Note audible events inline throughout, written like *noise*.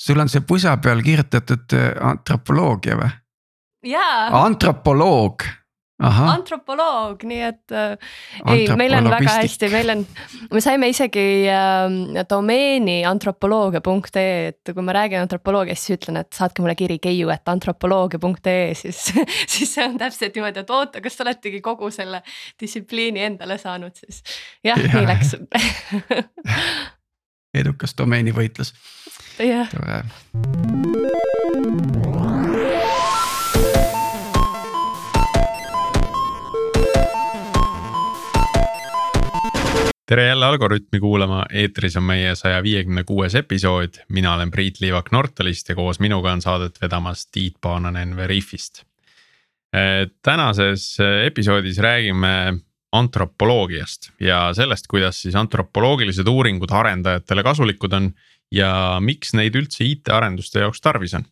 sul on see pusa peal kirjutatud äh, antropoloogia või? jaa, antropoloog, ahah, antropoloog, nii et äh, ei, meil on väga hästi, meil on, me saime isegi äh, domeeni antropoloogia.ee, et kui ma räägin antropoloogiast, siis ütlen, et saatke mulle kiri keiu, et antropoloogia.ee, siis, *laughs* siis see on täpselt niimoodi, et oota, kas te oletegi kogu selle distsipliini endale saanud siis. jah ja., nii läks. *laughs* edukas domeenivõitlus, jah, tore. tere jälle Algorütmi kuulama, eetris on meie saja viiekümne kuues episood, mina olen Priit Liivak Nortalist ja koos minuga on saadet vedamas Tiit Paananen Veriffist. tänases episoodis räägime antropoloogiast ja sellest, kuidas siis antropoloogilised uuringud arendajatele kasulikud on ja miks neid üldse IT-arenduste jaoks tarvis on.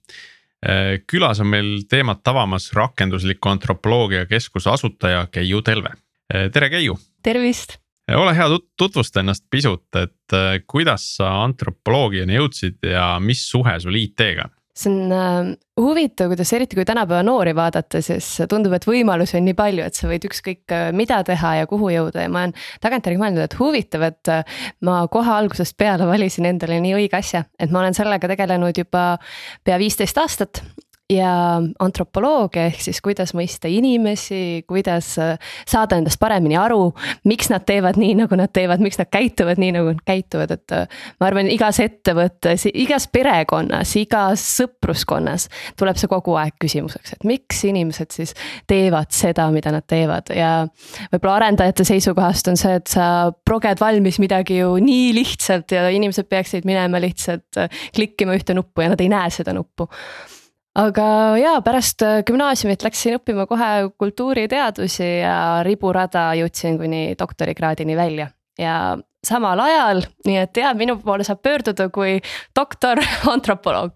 külas on meil teemat avamas rakendusliku antropoloogia keskuse asutaja Keiu Telve. tere, Keiu tervist ole hea, tutvusta ennast pisut, et äh, kuidas sa antropoloogiani jõudsid ja mis suhe sul IT-ga on? See on äh, huvitav, kuidas eriti kui tänapäeva noori vaadata, siis tundub, et võimalusi on nii palju, et sa võid ükskõik äh, mida teha ja kuhu jõuda. Ja ma olen tagantjärgi mõelnud, et huvitav, et äh, ma kohe algusest peale valisin endale nii õige asja, et ma olen sellega tegelenud juba pea viisteist aastat ja antropoloogia ehk siis kuidas mõista inimesi, kuidas äh, saada endast paremini aru, miks nad teevad nii, nagu nad teevad, miks nad käituvad nii, nagu nad käituvad, et äh, ma arvan, igas ettevõttes, igas perekonnas, igas sõpruskonnas tuleb see kogu aeg küsimuseks, et miks inimesed siis teevad seda, mida nad teevad. Ja võib-olla arendajate seisukohast on see, et sa proged valmis midagi ju nii lihtsalt ja inimesed peaksid minema lihtsalt äh, klikkima ühte nuppu ja nad ei näe seda nuppu aga jaa, pärast gümnaasiumit läksin õppima kohe kultuuriteadusi ja riburada jõudsin kuni doktorikraadini välja ja samal ajal, nii et jaa, minu poole saab pöörduda kui doktor *laughs* antropoloog.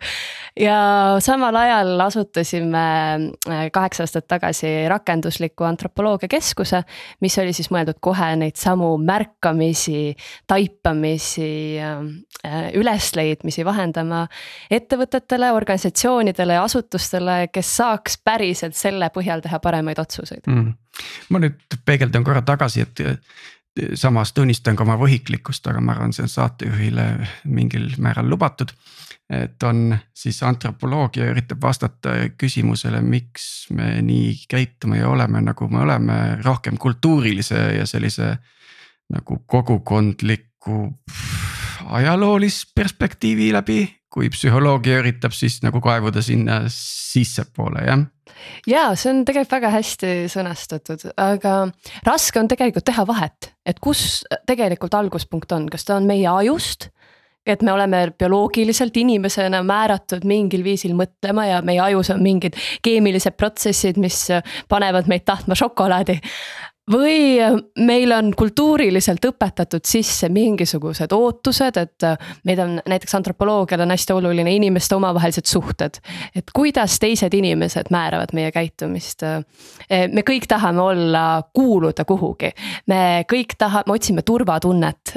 ja samal ajal asutasime äh, kaheksa aastat tagasi rakendusliku antropoloogia keskuse, mis oli siis mõeldud kohe neid samu märkamisi, taipamisi, äh, ülesleidmisi vahendama ettevõtetele, organisatsioonidele ja asutustele, kes saaks päriselt selle põhjal teha paremaid otsuseid mm.. ma nüüd peegeldan korra tagasi, et samas tunnistan ka oma võhiklikkust, aga ma arvan, see on saatejuhile mingil määral lubatud. et on siis antropoloogia üritab vastata küsimusele, miks me nii käitume ja oleme, nagu me oleme, rohkem kultuurilise ja sellise nagu kogukondliku ajaloolist perspektiivi läbi, kui psühholoogia üritab siis nagu kaevuda sinna sissepoole, jah ja see on tegelikult väga hästi sõnastatud, aga raske on tegelikult teha vahet, et kus tegelikult alguspunkt on, kas ta on meie ajust. et me oleme bioloogiliselt inimesena määratud mingil viisil mõtlema ja meie ajus on mingid keemilised protsessid, mis panevad meid tahtma šokolaadi või meil on kultuuriliselt õpetatud sisse mingisugused ootused, et meid on näiteks antropoloogial on hästi oluline inimeste omavahelised suhted. et kuidas teised inimesed määravad meie käitumist. me kõik tahame olla, kuuluda kuhugi, me kõik tahame, otsime turvatunnet.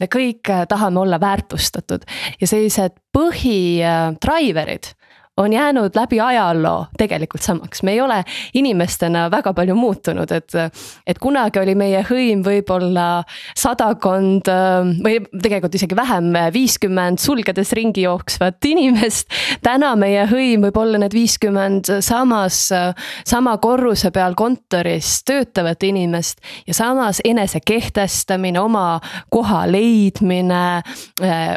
me kõik tahame olla väärtustatud ja sellised põhidriver'id on jäänud läbi ajaloo tegelikult samaks, me ei ole inimestena väga palju muutunud, et. et kunagi oli meie hõim võib-olla sadakond või tegelikult isegi vähem, viiskümmend sulgedes ringi jooksvat inimest. täna meie hõim võib olla need viiskümmend samas, sama korruse peal kontoris töötavat inimest. ja samas enese kehtestamine, oma koha leidmine,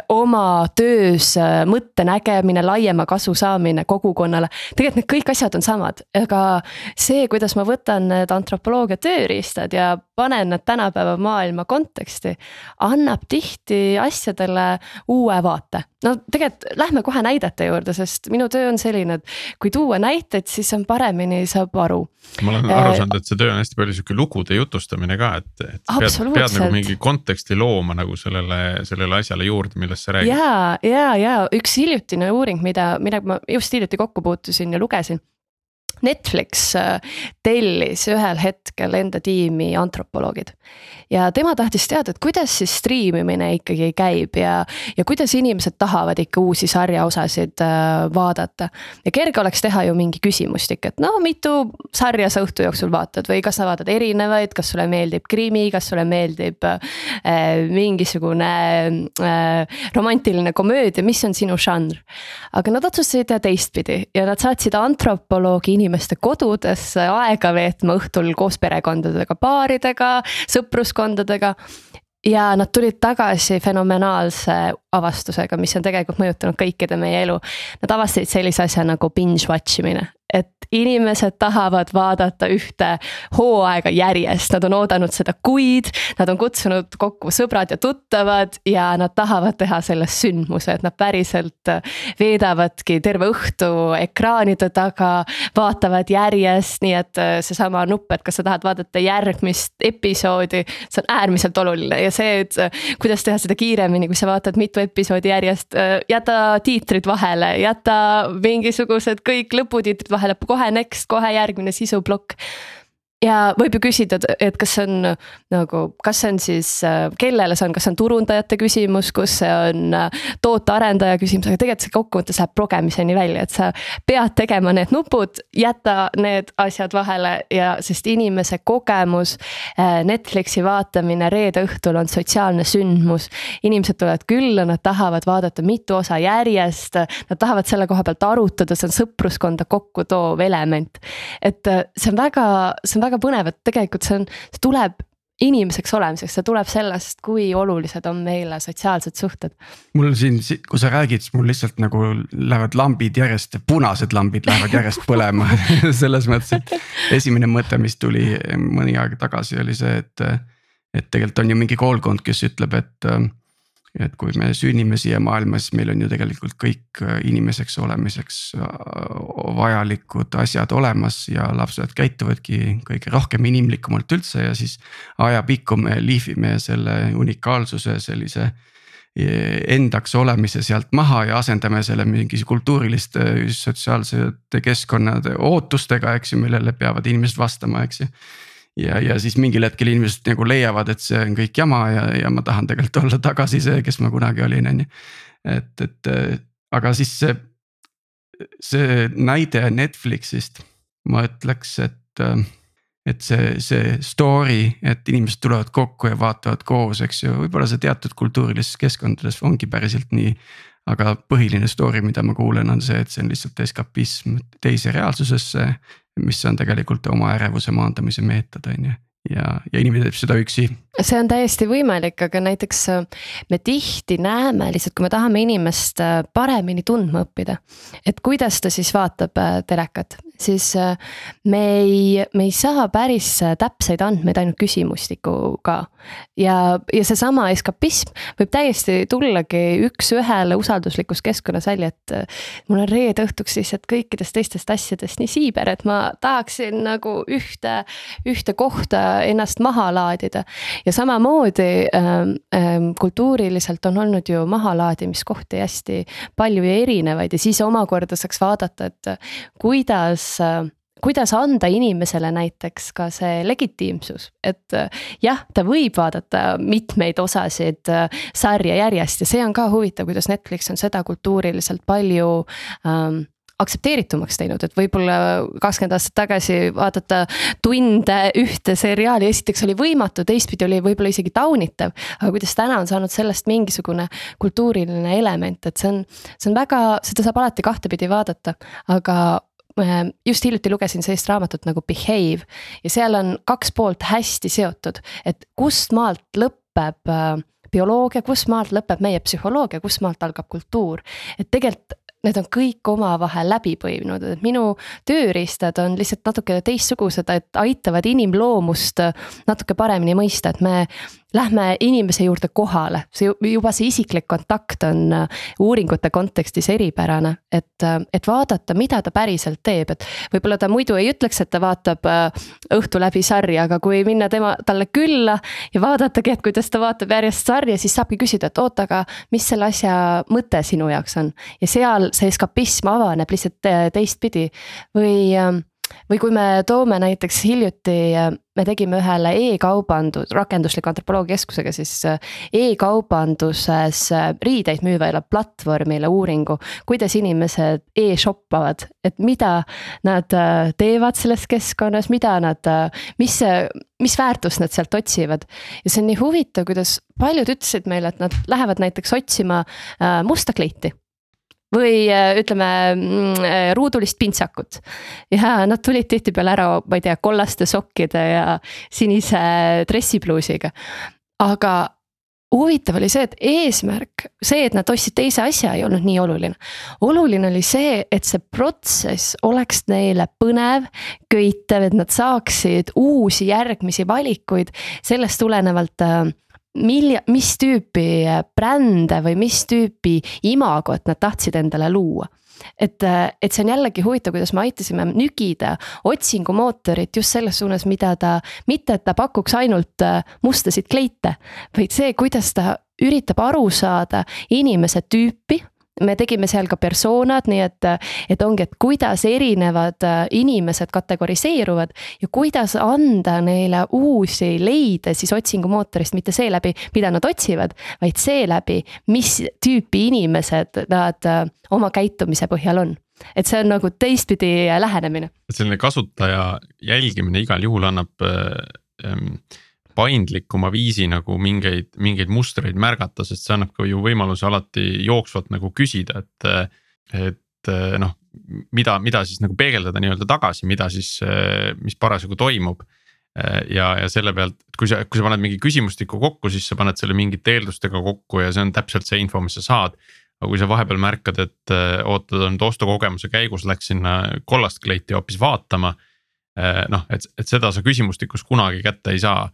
oma töös mõtte nägemine, laiema kasu saamine saamine kogukonnale. tegelikult need kõik asjad on samad, aga see, kuidas ma võtan need antropoloogia tööriistad ja panen need tänapäeva maailma konteksti. annab tihti asjadele uue vaate. no tegelikult lähme kohe näidete juurde, sest minu töö on selline, et kui tuua näiteid, siis on paremini saab aru. ma olen aru saanud, et see töö on hästi palju sihuke lugude jutustamine ka, et, et pead, pead nagu mingi konteksti looma nagu sellele, sellele asjale juurde, millest sa räägid. ja, ja, ja üks hiljutine uuring, mida, millega ma just hiljuti kokku puutusin ja lugesin Netflix äh, tellis ühel hetkel enda tiimi antropoloogid. ja tema tahtis teada, et kuidas siis striimimine ikkagi käib ja, ja kuidas inimesed tahavad ikka uusi sarjaosasid äh, vaadata. ja kerge oleks teha ju mingi küsimustik, et no mitu sarja sa õhtu jooksul vaatad või kas sa vaatad erinevaid, kas sulle meeldib krimi, kas sulle meeldib äh, mingisugune äh, romantiline komöödia, mis on sinu žanr. aga nad otsustasid teha teistpidi ja nad saatsid antropoloogi inimesi inimeste kodudesse aega veetma õhtul koos perekondadega, paaridega, sõpruskondadega ja nad tulid tagasi fenomenaalse avastusega, mis on tegelikult mõjutanud kõikide meie elu. Nad avastasid sellise asja nagu binge watch imine, et inimesed tahavad vaadata ühte hooaega järjest, nad on oodanud seda kuid. Nad on kutsunud kokku sõbrad ja tuttavad ja nad tahavad teha sellest sündmuse, et nad päriselt veedavadki terve õhtu ekraanide taga. vaatavad järjest, nii et äh, seesama nupp, et kas sa tahad vaadata järgmist episoodi, see on äärmiselt oluline ja see, et äh, kuidas teha seda kiiremini, kui sa vaatad mitu episoodi järjest, äh, jäta tiitrid vahele, jäta mingisugused kõik lõputiitrid vahele kohe next, kohe järgmine sisuplokk ja võib ju küsida, et kas see on nagu, kas see on siis, kellele see on, kas see on turundajate küsimus, kus see on tootearendaja küsimus, aga tegelikult see kokkuvõttes läheb progemiseni välja, et sa pead tegema need nupud, jäta need asjad vahele ja sest inimese kogemus. Netflixi vaatamine reede õhtul on sotsiaalne sündmus, inimesed tulevad külla, nad tahavad vaadata mitu osa järjest, nad tahavad selle koha pealt arutada, see on sõpruskonda kokku toov element. et see on väga, see on väga väga põnev, et tegelikult see on, see tuleb inimeseks olemiseks, see tuleb sellest, kui olulised on meile sotsiaalsed suhted. mul siin, kui sa räägid, siis mul lihtsalt nagu lähevad lambid järjest, punased lambid lähevad järjest põlema *laughs* selles mõttes, et esimene mõte, mis tuli mõni aeg tagasi, oli see, et. et tegelikult on ju mingi koolkond, kes ütleb, et et kui me sünnime siia maailma, siis meil on ju tegelikult kõik äh, inimeseks olemiseks äh, vajalikud asjad olemas ja lapsed käituvadki kõige rohkem inimlikumalt üldse ja siis. ajapikku me lihvime selle unikaalsuse sellise e, endaks olemise sealt maha ja asendame selle mingi kultuuriliste, sotsiaalsete keskkonnade ootustega, eks ju, millele peavad inimesed vastama, eks ju ja, ja siis mingil hetkel inimesed nagu leiavad, et see on kõik jama ja, ja ma tahan tegelikult olla tagasi see, kes ma kunagi olin, on ju. et, et aga siis see, see näide Netflixist, ma ütleks, et, et see, see story, et inimesed tulevad kokku ja vaatavad koos, eks ju, võib-olla see teatud kultuurilistes keskkondades ongi päriselt nii aga põhiline story, mida ma kuulen, on see, et see on lihtsalt eskapism teise reaalsusesse mis on tegelikult oma ärevuse maandamise meetod, on ju ja, ja inimene teeb seda üksi. See on täiesti võimalik, aga näiteks äh, me tihti näeme lihtsalt, kui me tahame inimest äh, paremini tundma õppida. et kuidas ta siis vaatab äh, telekat, siis me ei, me ei saa päris täpseid andmeid ainult küsimustikuga. ja, ja seesama eskapism võib täiesti tullagi üks-ühele usalduslikus keskkonnas välja, et mul on reede õhtuks lihtsalt kõikidest teistest asjadest nii siiber, et ma tahaksin nagu ühte, ühte kohta ennast maha laadida. Ja samamoodi ähm, ähm, kultuuriliselt on olnud ju mahalaadimiskohti hästi palju ja erinevaid ja siis omakorda saaks vaadata, et kuidas äh, kuidas anda inimesele näiteks ka see legitiimsus, et äh, jah, ta võib vaadata mitmeid osasid äh, sarja järjest ja see on ka huvitav, kuidas Netflix on seda kultuuriliselt palju ähm, aktsepteeritumaks teinud, et võib-olla kakskümmend aastat tagasi vaadata tunde ühte seriaali, esiteks oli võimatu, teistpidi oli võib-olla isegi taunitav. aga kuidas täna on saanud sellest mingisugune kultuuriline element, et see on, see on väga, seda saab alati kahtepidi vaadata, aga äh, just hiljuti lugesin sellist raamatut nagu Behave ja seal on kaks poolt hästi seotud, et kust maalt lõpeb äh, bioloogia, kust maalt lõpeb meie psühholoogia, kust maalt algab kultuur. et tegelikult need on kõik omavahel läbi põimunud, et minu tööriistad on lihtsalt natukene teistsugused, et aitavad inimloomust natuke paremini mõista, et me lähme inimese juurde kohale, see juba see isiklik kontakt on äh, uuringute kontekstis eripärane, et, äh, et vaadata, mida ta päriselt teeb, et võib-olla ta muidu ei ütleks, et ta vaatab äh, õhtu läbi sarja, aga kui minna tema, talle külla ja vaadatagi, et kuidas ta vaatab järjest sarja, siis saabki küsida, et oota, aga mis selle asja mõte sinu jaoks on. ja seal see eskapism avaneb lihtsalt teistpidi või või kui me toome näiteks hiljuti, me tegime ühele e-kaubandus, rakendusliku antropoloogia keskusega siis e-kaubanduses riideid müüvale platvormile uuringu. kuidas inimesed e-shoppavad, et mida nad teevad selles keskkonnas, mida nad, mis, mis väärtust nad sealt otsivad. ja see on nii huvitav, kuidas paljud ütlesid meile, et nad lähevad näiteks otsima musta kleiti või äh, ütleme mm, äh, ruudulist pintsakut. ja nad tulid tihtipeale ära, ma ei tea, kollaste sokkide ja sinise dressipluusiga. aga huvitav oli see, et eesmärk, see, et nad ostsid teise asja, ei olnud nii oluline. oluline oli see, et see protsess oleks neile põnev, köitev, et nad saaksid uusi järgmisi valikuid, sellest tulenevalt äh, mil-, mis tüüpi brände või mis tüüpi imagot nad tahtsid endale luua? Et, et see on jällegi huvitav, kuidas me aitasime nügida otsingumootorit just selles suunas, mida ta, mitte et ta pakuks ainult mustasid kleite, vaid see, kuidas ta üritab aru saada inimese tüüpi me tegime seal ka personad, nii et, et ongi, et kuidas erinevad äh, inimesed kategoriseeruvad ja kuidas anda neile uusi leide siis otsingumootorist, mitte seeläbi, mida nad otsivad, vaid seeläbi, mis tüüpi inimesed nad äh, oma käitumise põhjal on et see on nagu teistpidi lähenemine. selline kasutaja jälgimine igal juhul annab äh, ähm, paindlikuma viisi nagu mingeid, mingeid mustreid märgata, sest see annab ka ju võimaluse alati jooksvalt nagu küsida, et. et noh, mida, mida siis nagu peegeldada nii-öelda tagasi, mida siis, mis parasjagu toimub. ja, ja selle pealt, kui sa, kui sa paned mingi küsimustiku kokku, siis sa paned selle mingite eeldustega kokku ja see on täpselt see info, mis sa saad aga kui sa vahepeal märkad, et oota, ta nüüd ostukogemuse käigus läks sinna kollast kleiti hoopis vaatama. noh, et, et seda sa küsimustikus kunagi kätte ei saa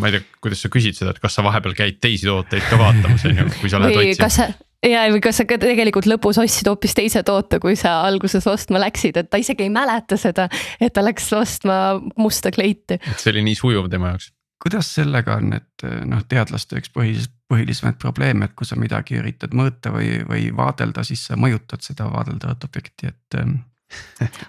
ma ei tea, kuidas sa küsid seda, et kas sa vahepeal käid teisi tooteid ka vaatamas, on ju, kui sa lähed otsima ja, või kas sa ka tegelikult lõpus ostsid hoopis teise toote, kui sa alguses ostma läksid, et ta isegi ei mäleta seda, et ta läks ostma musta kleiti. et see oli nii sujuv tema jaoks. kuidas sellega on, et noh, teadlaste üks põhilis-, põhilisemaid probleeme, et kui sa midagi üritad mõõta või, või vaadelda, siis sa mõjutad seda vaadeldavat objekti, et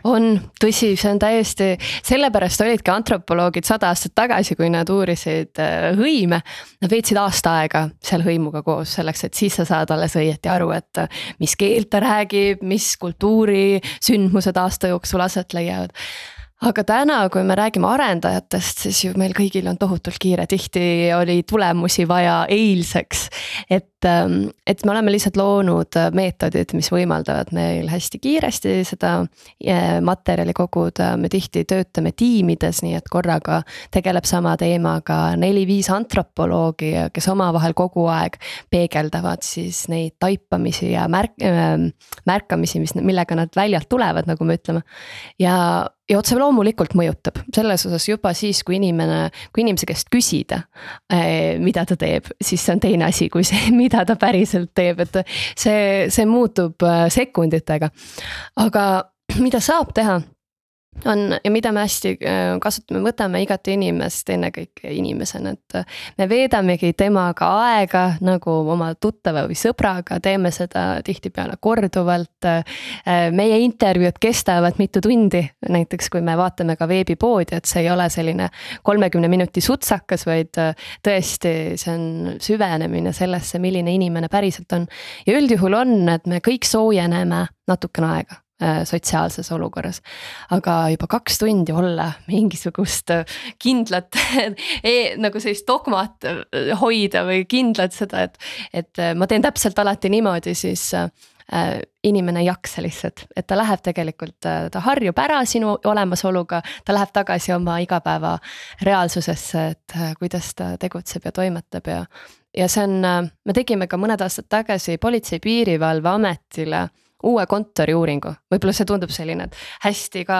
on, tõsi, see on täiesti, sellepärast olidki antropoloogid sada aastat tagasi, kui nad uurisid äh, hõime. Nad veetsid aasta aega seal hõimuga koos selleks, et siis sa saad alles õieti aru, et äh, mis keelt ta räägib, mis kultuurisündmused aasta jooksul aset leiavad aga täna, kui me räägime arendajatest, siis ju meil kõigil on tohutult kiire, tihti oli tulemusi vaja eilseks. et, ähm, et me oleme lihtsalt loonud meetodid, mis võimaldavad meil hästi kiiresti seda äh, materjali koguda, me tihti töötame tiimides, nii et korraga tegeleb sama teemaga neli-viis antropoloogi, kes omavahel kogu aeg peegeldavad siis neid taipamisi ja märk-, äh, märkamisi, mis, millega nad väljalt tulevad, nagu me ütleme. ja ja otse loomulikult mõjutab selles osas juba siis, kui inimene, kui inimese käest küsida, eh, mida ta teeb, siis see on teine asi kui see, *laughs* mida ta päriselt teeb, et see, see muutub eh, sekunditega. aga mida saab teha on ja mida me hästi äh, kasutame, võtame igat inimest ennekõike inimesena, et äh, me veedamegi temaga aega nagu oma tuttava või sõbraga, teeme seda tihtipeale korduvalt. Äh, meie intervjuud kestavad mitu tundi, näiteks kui me vaatame ka veebipoodi, et see ei ole selline kolmekümne minuti sutsakas, vaid tõesti, see on süvenemine sellesse, milline inimene päriselt on. ja üldjuhul on, et me kõik soojeneme natukene aega sotsiaalses olukorras. aga juba kaks tundi olla mingisugust äh, kindlat *laughs* e, nagu sellist dogmat äh, hoida või kindlat seda, et, et ma teen täpselt alati niimoodi, siis äh, inimene ei jaksa lihtsalt, et ta läheb tegelikult, ta harjub ära sinu olemasoluga, ta läheb tagasi oma igapäeva reaalsusesse, et kuidas ta tegutseb ja toimetab ja. ja see on, me tegime ka mõned aastad tagasi Politsei-Piirivalveametile uue kontoriuuringu, võib-olla see tundub selline, et hästi ka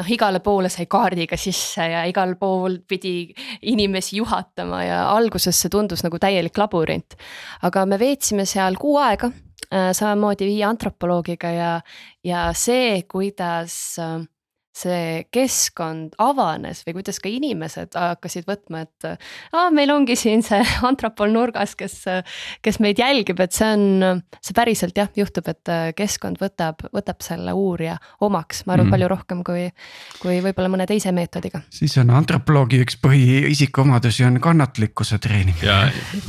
noh, igale poole sai kaardiga sisse ja igal pool pidi inimesi juhatama ja alguses see tundus nagu täielik labürint. aga me veetsime seal kuu aega äh, samamoodi viie antropoloogiga ja, ja see, kuidas äh, see keskkond avanes või kuidas ka inimesed hakkasid võtma, et aa, meil ongi siin see *laughs* antropol nurgas, kes, kes meid jälgib, et see on, see päriselt jah, juhtub, et keskkond võtab, võtab selle uurija omaks, ma arvan mm, -hmm. palju rohkem kui, kui võib-olla mõne teise meetodiga. siis on antropoloogi üks põhiisikuomadusi on kannatlikkuse treenimine. ja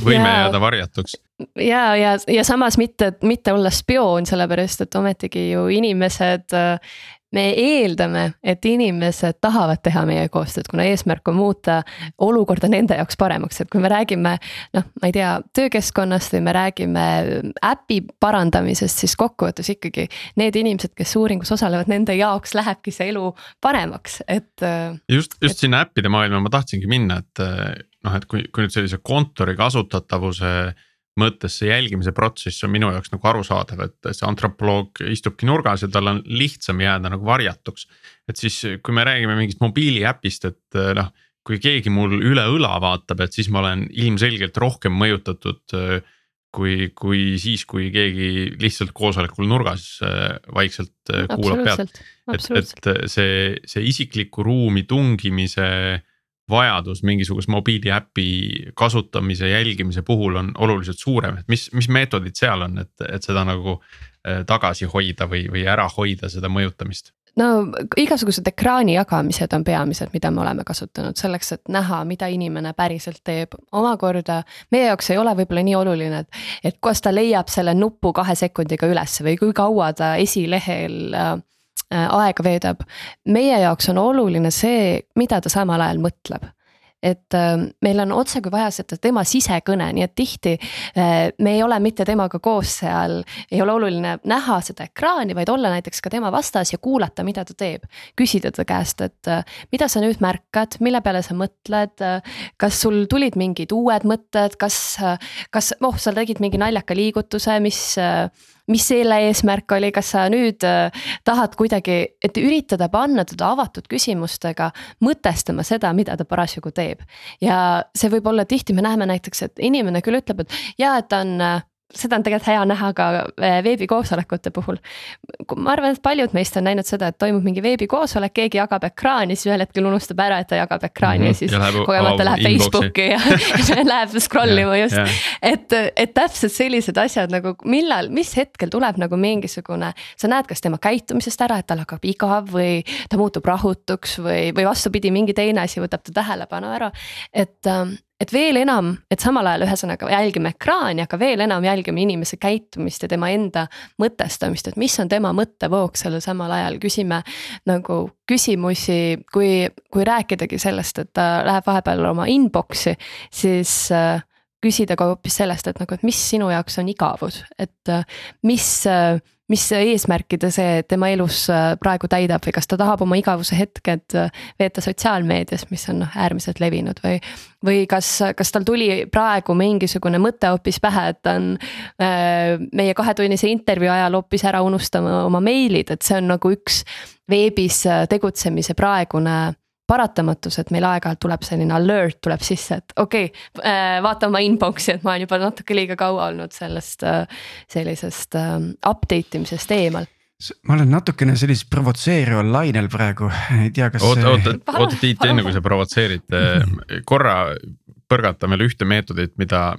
võime ja, jääda varjatuks ja, ja, ja samas mitte, mitte olla spioon, sellepärast et ometigi ju inimesed me eeldame, et inimesed tahavad teha meie koostööd, kuna eesmärk on muuta olukorda nende jaoks paremaks, et kui me räägime. noh, ma ei tea, töökeskkonnast või me räägime äpi parandamisest, siis kokkuvõttes ikkagi need inimesed, kes uuringus osalevad, nende jaoks lähebki see elu paremaks, et. just, just et... sinna äppide maailma ma tahtsingi minna, et noh, et kui, kui nüüd sellise kontori kasutatavuse mõttes see jälgimise protsess on minu jaoks nagu arusaadav, et see antropoloog istubki nurgas ja tal on lihtsam jääda nagu varjatuks. et siis, kui me räägime mingist mobiiliäpist, et noh, kui keegi mul üle õla vaatab, et siis ma olen ilmselgelt rohkem mõjutatud. kui, kui siis, kui keegi lihtsalt koosolekul nurgas vaikselt kuulab pealt, et, et see, see isiklikku ruumi tungimise vajadus mingisuguse mobiiliäpi kasutamise, jälgimise puhul on oluliselt suurem, et mis, mis meetodid seal on, et, et seda nagu äh, tagasi hoida või, või ära hoida seda mõjutamist? no igasugused ekraani jagamised on peamised, mida me oleme kasutanud selleks, et näha, mida inimene päriselt teeb. omakorda meie jaoks ei ole võib-olla nii oluline, et, et kas ta leiab selle nupu kahe sekundiga ülesse või kui kaua ta esilehel Äh, aega veedab. meie jaoks on oluline see, mida ta samal ajal mõtleb et äh, meil on otsekui vaja seda tema sisekõne, nii et tihti äh, me ei ole mitte temaga koos seal, ei ole oluline näha seda ekraani, vaid olla näiteks ka tema vastas ja kuulata, mida ta teeb. küsida ta käest, et mida sa nüüd märkad, mille peale sa mõtled, kas sul tulid mingid uued mõtted, kas, kas, oh, sa tegid mingi naljaka liigutuse, mis mis selle eesmärk oli, kas sa nüüd äh, tahad kuidagi, et üritada panna teda avatud küsimustega mõtestama seda, mida ta parasjagu teeb. ja see võib olla tihti, me näeme näiteks, et inimene küll ütleb, et jaa, et ta on äh, seda on tegelikult hea näha ka äh, veebikoosolekute puhul. ma arvan, et paljud meist on näinud seda, et toimub mingi veebikoosolek, keegi jagab ekraani, siis ühel hetkel unustab ära, et ta jagab ekraani mm -hmm. ja siis kogemata läheb Facebooki ja *laughs* *laughs* läheb scroll ima just yeah,. Yeah. et, et täpselt sellised asjad nagu millal, mis hetkel tuleb nagu mingisugune, sa näed, kas tema käitumisest ära, et tal hakkab igav või ta muutub rahutuks või, või vastupidi, mingi teine asi võtab ta tähelepanu ära. et, ähm, et veel enam, et samal ajal ühesõnaga jälgime ekraani, aga veel enam jälgime inimese käitumist ja tema enda mõtestamist, et mis on tema mõttevoog sellel samal ajal, küsime nagu küsimusi, kui, kui rääkidagi sellest, et ta läheb vahepeal oma inbox'i, siis äh, küsida ka hoopis sellest, et nagu, et mis sinu jaoks on igavus, et äh, mis äh, mis eesmärki ta see tema elus äh, praegu täidab või kas ta tahab oma igavuse hetked veeta sotsiaalmeedias, mis on noh äärmiselt levinud või. või kas, kas tal tuli praegu mingisugune mõte hoopis pähe, et ta on meie kahetunnise intervjuu ajal hoopis ära unustama oma meilid, et see on nagu üks veebis tegutsemise praegune paratamatus, et meil aeg-ajalt tuleb selline alert tuleb sisse, et okei okay,, äh, vaata oma inbox'i, et ma olen juba natuke liiga kaua olnud sellest, äh, sellisest ähm, update imisest eemal ma olen natukene sellisel provotseerival lainel praegu, ei tea, kas. oota, oota, oota Tiit, enne kui sa provotseerid, äh, korra põrgata veel ühte meetodit, mida,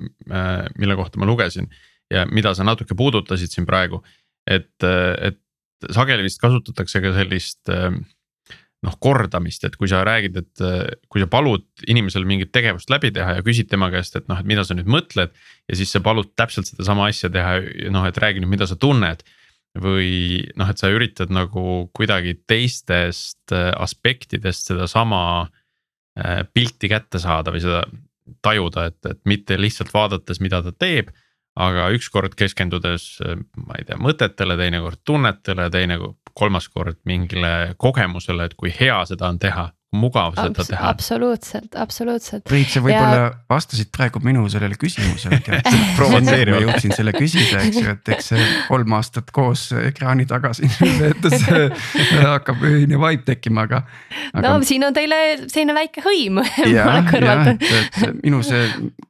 mille kohta ma lugesin ja mida sa natuke puudutasid siin praegu. et, et sageli vist kasutatakse ka sellist noh kordamist, et kui sa räägid, et kui sa palud inimesel mingit tegevust läbi teha ja küsid tema käest, et noh, et mida sa nüüd mõtled. ja siis sa palud täpselt sedasama asja teha, noh, et räägi nüüd, mida sa tunned. või noh, et sa üritad nagu kuidagi teistest äh, aspektidest sedasama äh, pilti kätte saada või seda tajuda, et, et mitte lihtsalt vaadates, mida ta teeb aga ükskord keskendudes, ma ei tea, mõtetele, teinekord tunnetele, teine, kolmas kord mingile kogemusele, et kui hea seda on teha, mugav seda Abs teha. absoluutselt, absoluutselt. Priit, sa võib-olla ja... vastasid praegu minu sellele küsimusele *laughs* ma jõudsin selle küsida, eks ju, et eks see kolm aastat koos ekraani taga siin *laughs* veetes hakkab ühine vibe tekkima, aga, aga.... no siin on teile selline väike hõim. *laughs* jah, jah, et, et minu see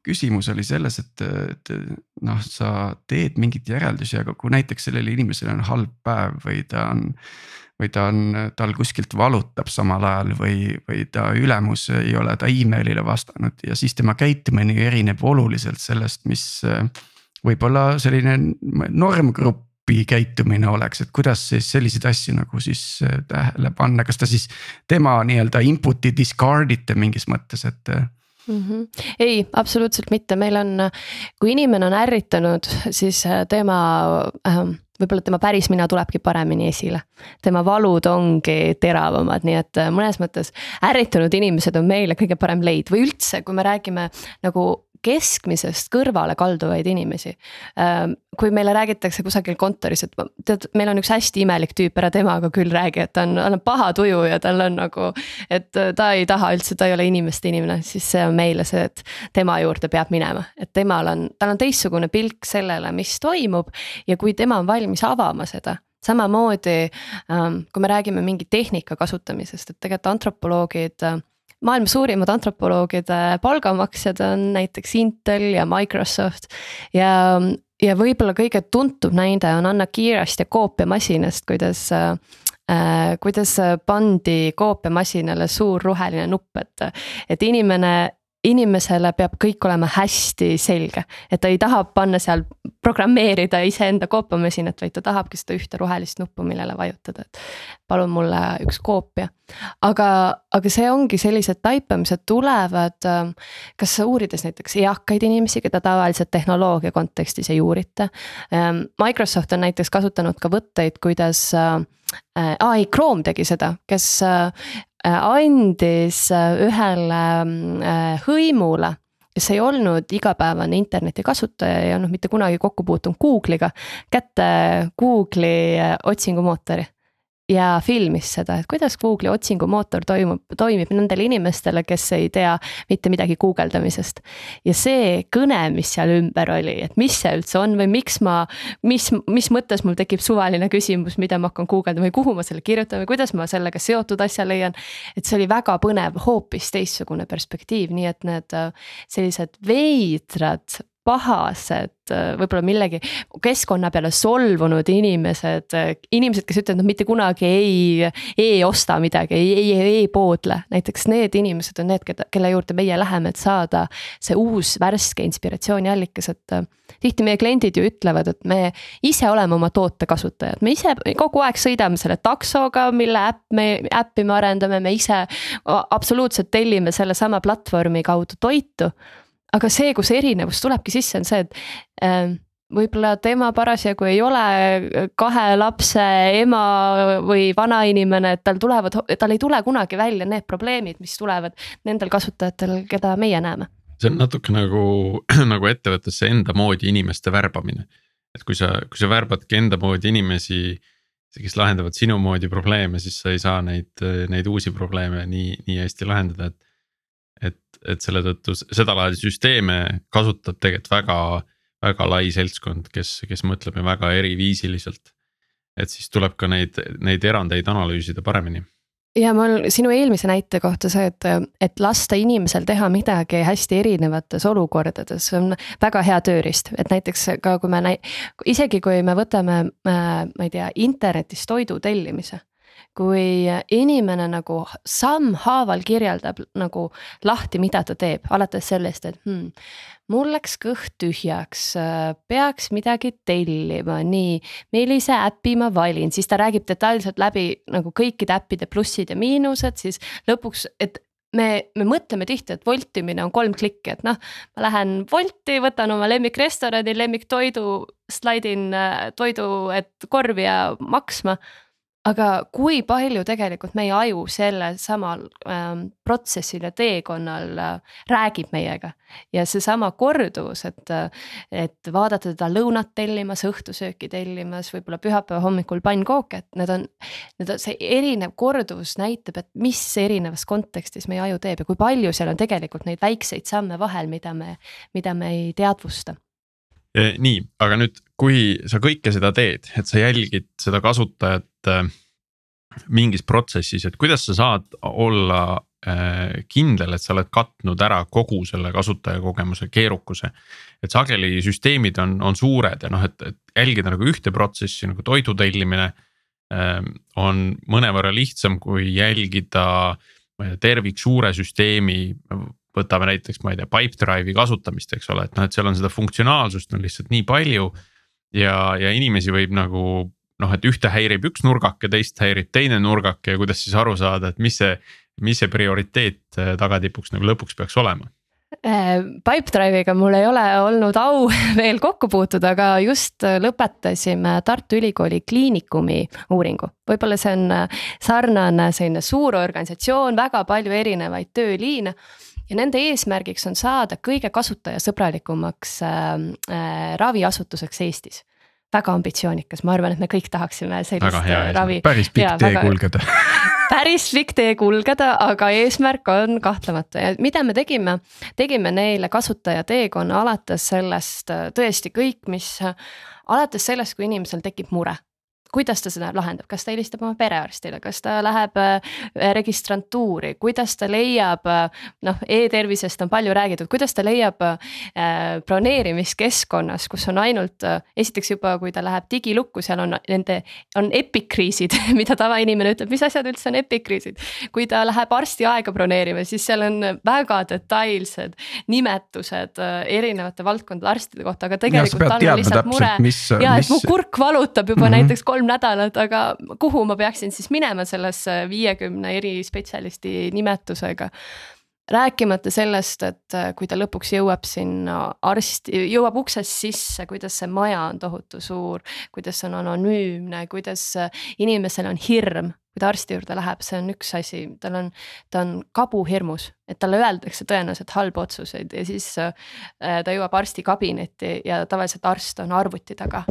küsimus oli selles, et, et noh, sa teed mingeid järeldusi, aga kui näiteks sellel inimesel on halb päev või ta on. Või ta on, tal kuskilt valutab samal ajal või, või ta ülemus ei ole ta email'ile vastanud ja siis tema käitumine erineb oluliselt sellest, mis. võib-olla selline normgrupi käitumine oleks, et kuidas siis selliseid asju nagu siis tähele panna, kas ta siis tema nii-öelda input'i discard ite mingis mõttes, et mm. -hmm. ei, absoluutselt mitte, meil on, kui inimene on ärritunud, siis äh, tema äh, võib-olla tema päris mina tulebki paremini esile. tema valud ongi teravamad, nii et äh, mõnes mõttes ärritunud inimesed on meile kõige parem leid või üldse, kui me räägime nagu keskmisest kõrvale kalduvaid inimesi. Ähm, kui meile räägitakse kusagil kontoris, et tead, meil on üks hästi imelik tüüp, ära temaga küll räägi, et ta on, tal on paha tuju ja tal on nagu. et ta ei taha üldse, ta ei ole inimeste inimene, siis see on meile see, et tema juurde peab minema, et temal on, tal on teistsugune pilk sellele, mis toimub. ja kui tema on valmis avama seda samamoodi ähm, kui me räägime mingi tehnika kasutamisest, et tegelikult antropoloogid maailma suurimad antropoloogide palgamaksjad on näiteks Intel ja Microsoft. ja, ja võib-olla kõige tuntum näide on Anna Kiirast ja koopiamasinast, kuidas äh, kuidas pandi koopiamasinale suur roheline nupp, et, et inimene inimesele peab kõik olema hästi selge, et ta ei taha panna seal programmeerida iseenda koopiamasinat, vaid ta tahabki seda ühte rohelist nuppu, millele vajutada, et. palun mulle üks koopia, aga, aga see ongi sellised taipamised tulevad. kas uurides näiteks eakaid inimesi, keda tavaliselt tehnoloogia kontekstis ei uurita. Microsoft on näiteks kasutanud ka võtteid, kuidas äh, aa ei, Chrome tegi seda, kes Äh, andis äh, ühele äh, hõimule kes ei olnud igapäevane internetikasutaja, ei olnud mitte kunagi kokku puutunud Google'iga, kätte Google'i otsingumootori ja filmis seda, et kuidas Google'i otsingumootor toimub, toimib nendele inimestele, kes ei tea mitte midagi guugeldamisest. ja see kõne, mis seal ümber oli, et mis see üldse on või miks ma, mis, mis mõttes mul tekib suvaline küsimus, mida ma hakkan guugeldama või kuhu ma selle kirjutan või kuidas ma sellega seotud asja leian. et see oli väga põnev, hoopis teistsugune perspektiiv, nii et need sellised veidrad pahased, võib-olla millegi keskkonna peale solvunud inimesed, inimesed, kes ütlevad, noh mitte kunagi ei, ei osta midagi, ei, ei, ei poodle. näiteks need inimesed on need, keda, kelle juurde meie läheme, et saada see uus värske inspiratsiooniallikas, et. tihti meie kliendid ju ütlevad, et me ise oleme oma toote kasutajad, me ise kogu aeg sõidame selle taksoga, mille äpp me, äppi me arendame, me ise absoluutselt tellime sellesama platvormi kaudu toitu aga see, kus erinevus tulebki sisse, on see, et äh, võib-olla tema parasjagu ei ole kahe lapse ema või vanainimene, et tal tulevad, tal ei tule kunagi välja need probleemid, mis tulevad nendel kasutajatel, keda meie näeme. see on natuke nagu, *clears throat* nagu ettevõttesse enda moodi inimeste värbamine. et kui sa, kui sa värbadki enda moodi inimesi, kes lahendavad sinu moodi probleeme, siis sa ei saa neid, neid uusi probleeme nii, nii hästi lahendada, et et, selle tõttu sedalaadi süsteeme kasutab tegelikult väga, väga lai seltskond, kes, kes mõtleb ju väga eriviisiliselt. et siis tuleb ka neid, neid erandeid analüüsida paremini ja mul sinu eelmise näite kohta see, et, et lasta inimesel teha midagi hästi erinevates olukordades, on väga hea tööriist, et näiteks ka kui me näi-, isegi kui me võtame, äh, ma ei tea, internetis toidu tellimise kui inimene nagu sammhaaval kirjeldab nagu lahti, mida ta teeb, alates sellest, et hmm, mul läks kõht tühjaks, peaks midagi tellima, nii, millise äpi ma valin, siis ta räägib detailselt läbi nagu kõikide äppide plussid ja miinused, siis lõpuks, et me, me mõtleme tihti, et voltimine on kolm klikki, et noh, ma lähen Wolti, võtan oma lemmikrestorani, lemmiktoidu, slaidin toidu, et korvi ja maksma aga kui palju tegelikult meie aju sellel samal ähm, protsessil ja teekonnal äh, räägib meiega. ja seesama korduvus, et, äh, et vaadata teda lõunat tellimas, õhtusööki tellimas, võib-olla pühapäeva hommikul pannkooke, et need on. Need on, see erinev korduvus näitab, et mis erinevas kontekstis meie aju teeb ja kui palju seal on tegelikult neid väikseid samme vahel, mida me, mida me ei teadvusta nii, aga nüüd, kui sa kõike seda teed, et sa jälgid seda kasutajat äh, mingis protsessis, et kuidas sa saad olla äh, kindel, et sa oled katnud ära kogu selle kasutajakogemuse keerukuse. et sageli süsteemid on, on suured ja noh, et, et jälgida nagu ühte protsessi nagu toidu tellimine ähm, on mõnevõrra lihtsam kui jälgida tervik suure süsteemi võtame näiteks, ma ei tea, Pipedrive'i kasutamist, eks ole, et noh, et seal on seda funktsionaalsust on lihtsalt nii palju. ja, ja inimesi võib nagu noh, et ühte häirib üks nurgake, teist häirib teine nurgake ja kuidas siis aru saada, et mis see, mis see prioriteet äh, tagatipuks nagu lõpuks peaks olema äh, Pipedrive'iga mul ei ole olnud au *laughs* veel kokku puutuda, aga just lõpetasime Tartu Ülikooli Kliinikumi uuringu. võib-olla see on äh, sarnane selline suur organisatsioon, väga palju erinevaid tööliine ja nende eesmärgiks on saada kõige kasutajasõbralikumaks äh, äh, raviasutuseks Eestis. Väga ambitsioonikas, ma arvan, et me kõik tahaksime sellist hea, äh, ravi. päris pikk tee väga... kulgeda. *laughs* Päris pikk tee kulgeda, aga eesmärk on kahtlemata. Ja mida me tegime, tegime neile kasutajateekonna alates sellest äh, tõesti kõik, mis alates sellest, kui inimesel tekib mure kuidas ta seda lahendab, kas ta helistab oma perearstile, kas ta läheb äh, registrantuuri, kuidas ta leiab äh, noh e, e-tervisest on palju räägitud, kuidas ta leiab äh, broneerimiskeskkonnas, kus on ainult esiteks juba, kui ta läheb digilukku, seal on nende, on epikriisid *laughs* mida tavainimene ütleb, mis asjad üldse on epikriisid. kui ta läheb arsti aega broneerima, siis seal on väga detailsed nimetused erinevate valdkondade arstide kohta, aga tegelikult tal on lihtsalt mure. ja, et mu kurk valutab juba mm -hmm. näiteks kolm kolm nädalat, aga kuhu ma peaksin siis minema sellesse viiekümne eri spetsialisti nimetusega? Rääkimata sellest, et äh, kui ta lõpuks jõuab sinna arsti, jõuab uksest sisse, kuidas see maja on tohutu suur, kuidas on anonüümne, kuidas äh, inimesel on hirm, kui ta arsti juurde läheb, see on üks asi, tal on, ta on kabuhirmus, et talle öeldakse tõenäoliselt halbu otsuseid ja siis äh, ta jõuab arsti kabinetti ja tavaliselt arst on arvuti taga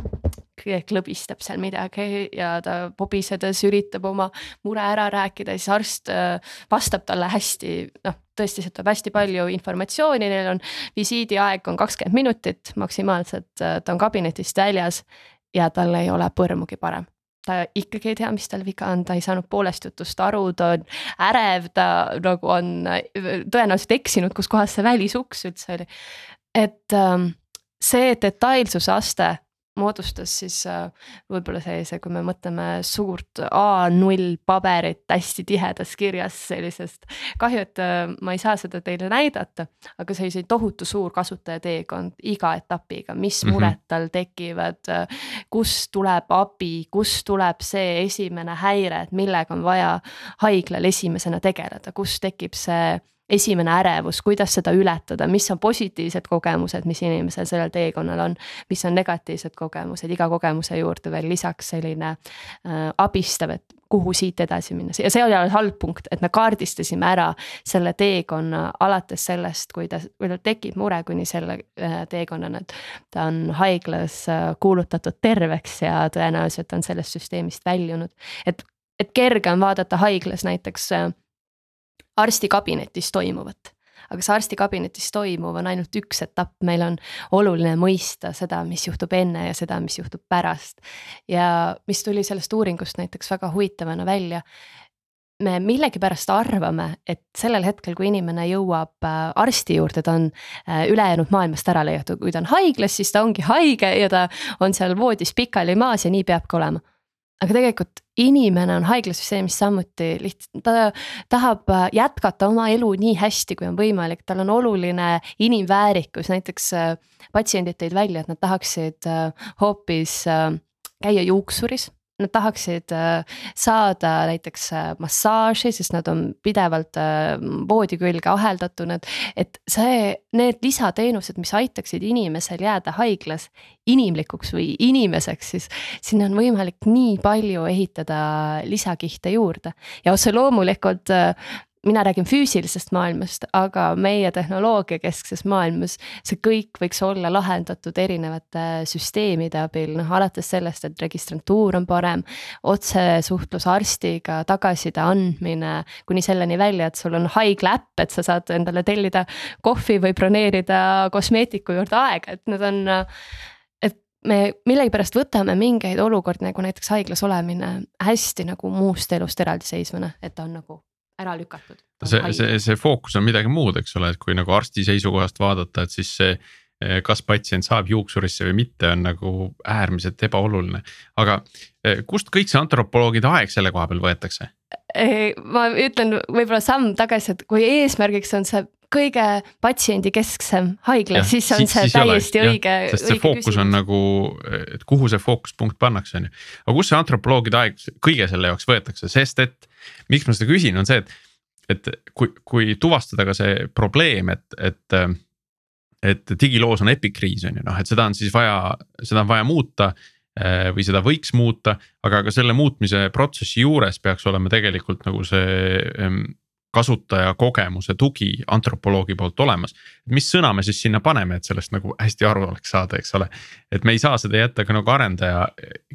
klõbistab seal midagi ja ta pobisedes üritab oma mure ära rääkida, siis arst äh, vastab talle hästi, noh, tõesti tuleb hästi palju informatsiooni, neil on visiidiaeg on kakskümmend minutit maksimaalselt, äh, ta on kabinetist väljas ja tal ei ole põrmugi parem ta ikkagi ei tea, mis tal viga on, ta ei saanud poolest jutust aru, ta on ärev, ta nagu on äh, tõenäoliselt eksinud, kus kohas see välisuks üldse oli. et ähm, see detailsuse aste moodustas siis äh, võib-olla sellise, kui me mõtleme suurt A0 paberit hästi tihedas kirjas sellisest. kahju, et äh, ma ei saa seda teile näidata, aga selline tohutu suur kasutajateekond iga etapiga, mis mhm. mured tal tekivad, äh, kust tuleb abi, kust tuleb see esimene häire, et millega on vaja haiglal esimesena tegeleda, kus tekib see esimene ärevus, kuidas seda ületada, mis on positiivsed kogemused, mis inimesel sellel teekonnal on. mis on negatiivsed kogemused, iga kogemuse juurde veel lisaks selline äh, abistav, et kuhu siit edasi minna ja see oli alles halb punkt, et me kaardistasime ära selle teekonna alates sellest, kui ta, kui tal tekib mure kuni selle äh, teekonnani, et. ta on haiglas äh, kuulutatud terveks ja tõenäoliselt on sellest süsteemist väljunud, et, et kerge on vaadata haiglas näiteks äh, arstikabinetis toimuvat aga see arstikabinetis toimuv on ainult üks etapp, meil on oluline mõista seda, mis juhtub enne ja seda, mis juhtub pärast. ja mis tuli sellest uuringust näiteks väga huvitavana välja. me millegipärast arvame, et sellel hetkel, kui inimene jõuab äh, arsti juurde, ta on äh, ülejäänud maailmast ära lõigatud, kui ta on haiglas, siis ta ongi haige ja ta on seal voodis pikali maas ja nii peabki olema aga tegelikult inimene on haiglasüsteemis samuti lihtsalt, ta tahab äh, jätkata oma elu nii hästi, kui on võimalik, tal on oluline inimväärikus, näiteks äh, patsiendid tõid välja, et nad tahaksid äh, hoopis käia juuksuris nad tahaksid äh, saada näiteks äh, massaaži, sest nad on pidevalt äh, voodi külge aheldatud, et see, need lisateenused, mis aitaksid inimesel jääda haiglas inimlikuks või inimeseks, siis sinna on võimalik nii palju ehitada lisakihte juurde. Ja otse loomulikult mina räägin füüsilisest maailmast, aga meie tehnoloogia keskses maailmas see kõik võiks olla lahendatud erinevate süsteemide abil, noh alates sellest, et registrantuur on parem. otsesuhtlus arstiga, tagasiside andmine kuni selleni välja, et sul on haigla äpp, et sa saad endale tellida kohvi või broneerida kosmeetiku juurde aega, et need on me millegipärast võtame mingeid olukordi nagu näiteks haiglas olemine hästi nagu muust elust eraldiseisvana, et ta on nagu ära lükatud. see, see, see fookus on midagi muud, eks ole, et kui nagu arsti seisukohast vaadata, et siis see eh, kas patsient saab juuksurisse või mitte, on nagu äärmiselt ebaoluline. aga eh, kust kõik see antropoloogide aeg selle koha peal võetakse? ma ütlen võib-olla samm tagasi, et kui eesmärgiks on see kõige patsiendikesksem haigla, siis on see siis täiesti ole, õige. sest see fookus küsimus. on nagu, et kuhu see fookuspunkt pannakse, on ju. aga kust see antropoloogide aeg kõige selle jaoks võetakse, sest et miks ma seda küsin, on see, et, et kui, kui tuvastada ka see probleem, et, et et digiloos on epikriis on ju noh, et seda on siis vaja, seda on vaja muuta eh, või seda võiks muuta, aga ka selle muutmise protsessi juures peaks olema tegelikult nagu see kasutaja kogemuse tugi antropoloogi poolt olemas. mis sõna me siis sinna paneme, et sellest nagu hästi aru oleks saada, eks ole. et me ei saa seda jätta ka nagu arendaja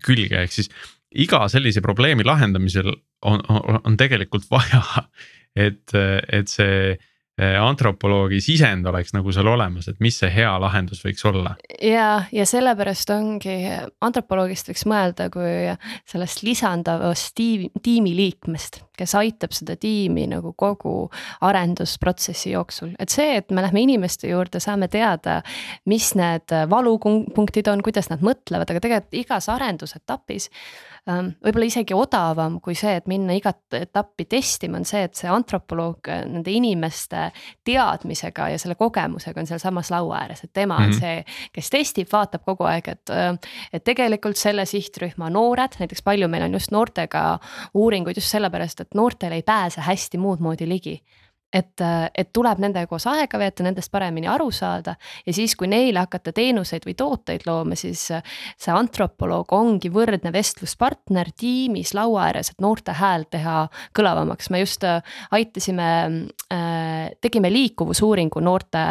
külge, ehk siis iga sellise probleemi lahendamisel on, on, on tegelikult vaja, et, et see Eh, antropoloogi sisend oleks nagu seal olemas, et mis see hea lahendus võiks olla. ja, ja sellepärast ongi antropoloogist võiks mõelda kui sellest lisandavast tiimi, tiimiliikmest, kes aitab seda tiimi nagu kogu arendusprotsessi jooksul, et see, et me lähme inimeste juurde, saame teada, mis need valupunktid on, kuidas nad mõtlevad, aga tegelikult igas arendusetapis võib-olla isegi odavam kui see, et minna igat etappi testima, on see, et see antropoloog äh, nende inimeste teadmisega ja selle kogemusega on sealsamas laua ääres, et tema on mm -hmm. see, kes testib, vaatab kogu aeg, et. Äh, et tegelikult selle sihtrühma noored, näiteks palju meil on just noortega uuringuid just sellepärast, et noortele ei pääse hästi muud moodi ligi et, et tuleb nendega koos aega veeta, nendest paremini aru saada ja siis, kui neile hakata teenuseid või tooteid looma, siis see antropoloog ongi võrdne vestluspartner tiimis laua ääres, et noorte hääl teha kõlavamaks. me just äh, aitasime äh,, tegime liikuvusuuringu noorte,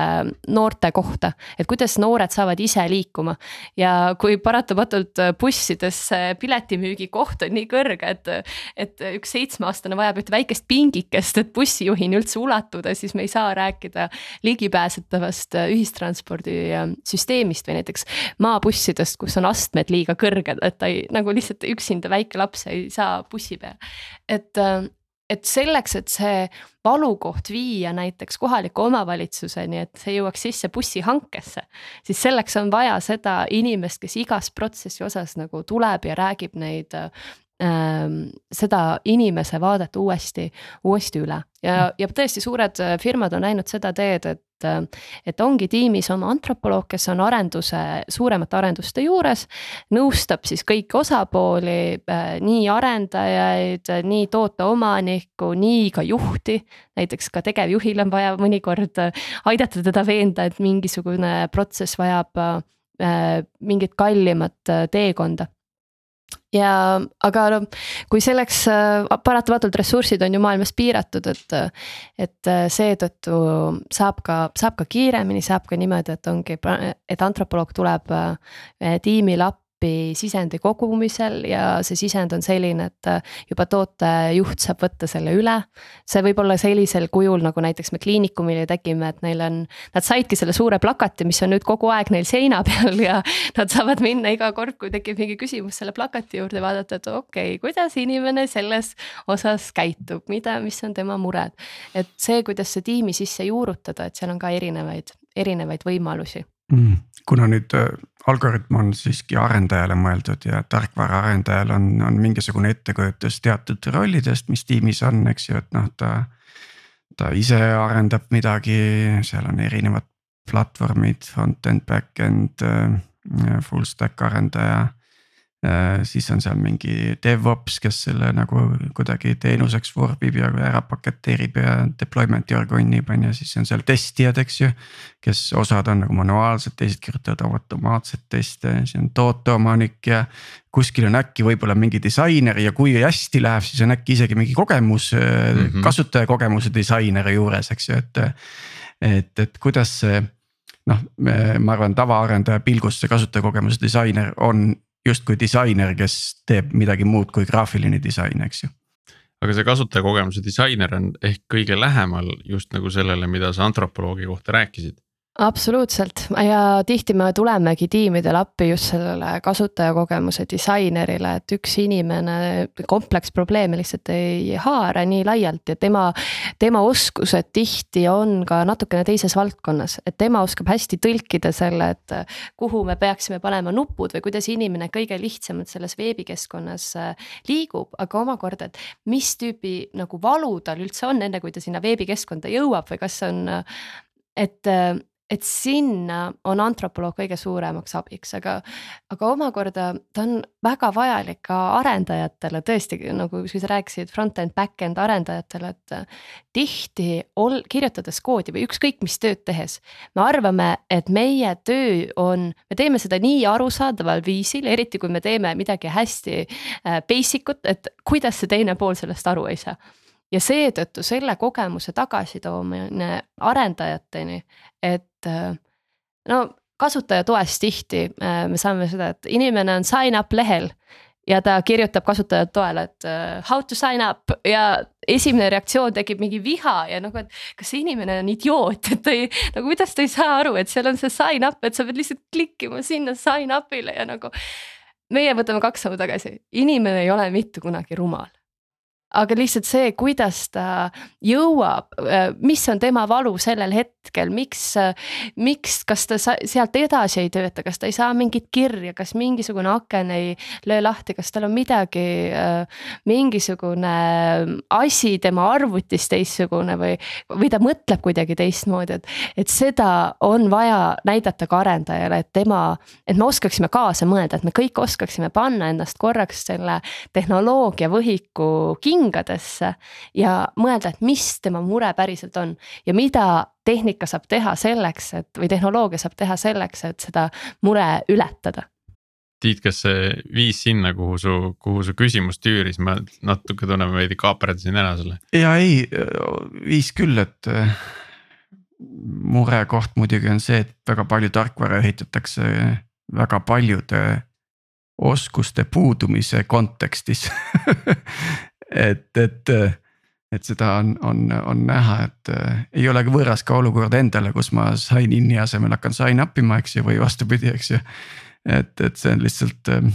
noorte kohta, et kuidas noored saavad ise liikuma. ja kui paratamatult bussides piletimüügi koht on nii kõrge, et, et üks seitsmeaastane vajab ühte väikest pingikest, et bussijuhini üldse ulatuda, siis me ei saa rääkida ligipääsetavast äh, ühistranspordisüsteemist või näiteks maabussidest, kus on astmed liiga kõrged, et ta ei nagu lihtsalt üksinda väike laps ei saa bussi peale. et, äh, et selleks, et see valukoht viia näiteks kohaliku omavalitsuseni, et see jõuaks sisse bussihankesse. siis selleks on vaja seda inimest, kes igas protsessi osas nagu tuleb ja räägib neid äh, seda inimese vaadet uuesti, uuesti üle ja, ja tõesti suured äh, firmad on läinud seda teed, et. Äh, et ongi tiimis oma antropoloog, kes on arenduse, suuremate arenduste juures. nõustab siis kõiki osapooli, äh, nii arendajaid, nii toote omanikku, nii ka juhti. näiteks ka tegevjuhil on vaja mõnikord aidata teda veenda, et mingisugune protsess vajab mingit kallimat teekonda ja aga no kui selleks äh, paratamatult ressursid on ju maailmas piiratud, et. et äh, seetõttu saab ka, saab ka kiiremini, saab ka niimoodi, et ongi, et antropoloog tuleb äh, tiimile appi appi sisendi kogumisel ja see sisend on selline, et äh, juba tootejuht saab võtta selle üle. see võib olla sellisel kujul, nagu näiteks me kliinikumil ju tegime, et neil on, nad saidki selle suure plakati, mis on nüüd kogu aeg neil seina *laughs* peal ja nad saavad minna iga kord, kui tekib mingi küsimus selle plakati juurde, vaadata, et okei okay,, kuidas inimene selles osas käitub, mida, mis on tema mured. et see, kuidas see tiimi sisse juurutada, et seal on ka erinevaid, erinevaid võimalusi mm,. kuna nüüd äh, algoritm on siiski arendajale mõeldud ja tarkvaraarendajal on, on mingisugune ettekujutus teatud rollidest, mis tiimis on, eks ju, et noh, ta. ta ise arendab midagi, seal on erinevad platvormid, front-end, back-end, äh, full stack arendaja siis on seal mingi DevOps, kes selle nagu kuidagi teenuseks vorbib ja ära paketeerib ja deployment jargonib on ju, siis on seal testijad, eks ju. kes osad on nagu manuaalsed, teised kirjutavad automaatseid teste, siis on tooteomanik ja. kuskil on äkki võib-olla mingi disainer ja kui hästi läheb, siis on äkki isegi mingi kogemus mm, -hmm. kasutajakogemuse disaineri juures, eks ju, et. et, et kuidas see noh, ma arvan, tavaarendaja pilgust see kasutajakogemuse disainer on justkui disainer, kes teeb midagi muud kui graafiline disain, eks ju aga see kasutajakogemuse disainer on ehk kõige lähemal just nagu sellele, mida sa antropoloogi kohta rääkisid. Absoluutselt ja tihti me tulemegi tiimidele appi just sellele kasutajakogemuse disainerile, et üks inimene kompleksprobleeme lihtsalt ei haara nii laialt ja tema. tema oskused tihti on ka natukene teises valdkonnas, et tema oskab hästi tõlkida selle, et kuhu me peaksime panema nupud või kuidas inimene kõige lihtsamalt selles veebikeskkonnas äh, liigub, aga omakorda, et mis tüüpi nagu valu tal üldse on, enne kui ta sinna veebikeskkonda jõuab või kas on et et sinna on antropoloog kõige suuremaks abiks, aga, aga omakorda ta on väga vajalik ka arendajatele, tõesti nagu sa rääkisid front-end, back-end arendajatele, et. tihti ol-, kirjutades koodi või ükskõik mis tööd tehes, me arvame, et meie töö on, me teeme seda nii arusaadaval viisil, eriti kui me teeme midagi hästi äh, basic ut, et kuidas see teine pool sellest aru ei saa ja seetõttu selle kogemuse tagasitoomine arendajateni, et no kasutaja toest tihti äh, me saame seda, et inimene on sign up lehel ja ta kirjutab kasutajate toele, et uh, how to sign up ja esimene reaktsioon tekib mingi viha ja nagu, et kas see inimene on idioot, et ta ei, nagu kuidas ta ei saa aru, et seal on see sign up, et sa pead lihtsalt klikkima sinna sign up'ile ja nagu. meie võtame kaks sammu tagasi, inimene ei ole mitte kunagi rumal aga lihtsalt see, kuidas ta jõuab, äh, mis on tema valu sellel hetkel, miks, äh, miks, kas ta sealt edasi ei tööta, kas ta ei saa mingit kirja, kas mingisugune aken ei löö lahti, kas tal on midagi, äh, mingisugune asi tema arvutis teistsugune või, või ta mõtleb kuidagi teistmoodi, et. et seda on vaja näidata ka arendajale, et tema, et me oskaksime kaasa mõelda, et me kõik oskaksime panna ennast korraks selle tehnoloogia võhiku kingadesse ja mõelda, et mis tema mure päriselt on ja mida tehnika saab teha selleks, et või tehnoloogia saab teha selleks, et seda mure ületada. Tiit, kas see viis sinna, kuhu su, kuhu su küsimus tüüris, ma natuke tunnen veidi kaaperdasin ära selle. ja ei, viis küll, et äh, murekoht muidugi on see, et väga palju tarkvara ehitatakse väga paljude oskuste puudumise kontekstis *laughs* et, et, et seda on, on, on näha, et äh, ei ole võõras ka olukord endale, kus ma sign in'i asemel hakkan sign up ima, eks ju, või vastupidi, eks ju. et, et see on lihtsalt äh,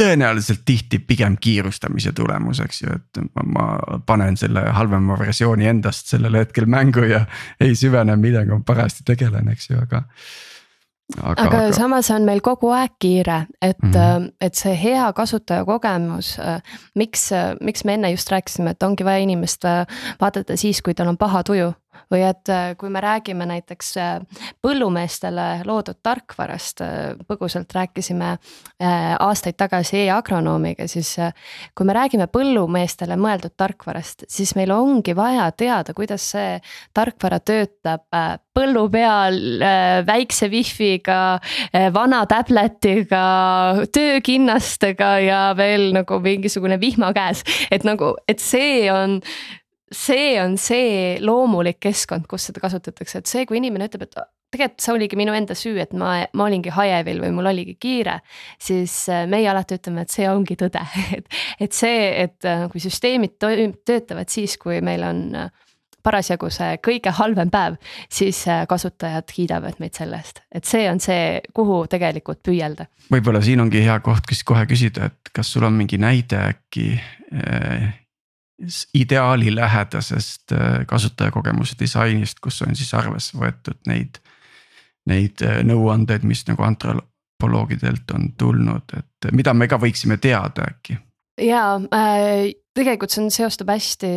tõenäoliselt tihti pigem kiirustamise tulemus, eks ju, et ma, ma panen selle halvema versiooni endast sellel hetkel mängu ja ei süvene, millega ma parajasti tegelen, eks ju, aga aga, aga, aga samas on meil kogu aeg kiire, et mm, -hmm. et see hea kasutajakogemus, äh, miks, äh, miks me enne just rääkisime, et ongi vaja inimest vaadata siis, kui tal on paha tuju või et äh, kui me räägime näiteks äh, põllumeestele loodud tarkvarast, äh, põgusalt rääkisime aastaid tagasi e-agronoomiga, siis kui me räägime põllumeestele mõeldud tarkvarast, siis meil ongi vaja teada, kuidas see tarkvara töötab põllu peal väikse wifi'ga, vana tabletiga, töökinnastega ja veel nagu mingisugune vihma käes, et nagu, et see on see on see loomulik keskkond, kus seda kasutatakse, et see, kui inimene ütleb, et tegelikult see oligi minu enda süü, et ma, ma olingi hajevil või mul oligi kiire. siis äh, meie alati ütleme, et see ongi tõde, *laughs* et, et see, et äh, kui süsteemid töötavad siis, kui meil on äh, parasjagu see kõige halvem päev, siis kasutajad kiidavad meid selle eest, et see on see, kuhu tegelikult püüelda. võib-olla siin ongi hea koht, kus kohe küsida, et kas sul on mingi näide äkki ideaalilähedasest äh, kasutajakogemuse disainist, kus on siis arvesse võetud neid, neid äh, nõuandeid, mis nagu antropoloogidelt on tulnud, et mida me ka võiksime teada äkki? ja äh, tegelikult see on, seostub hästi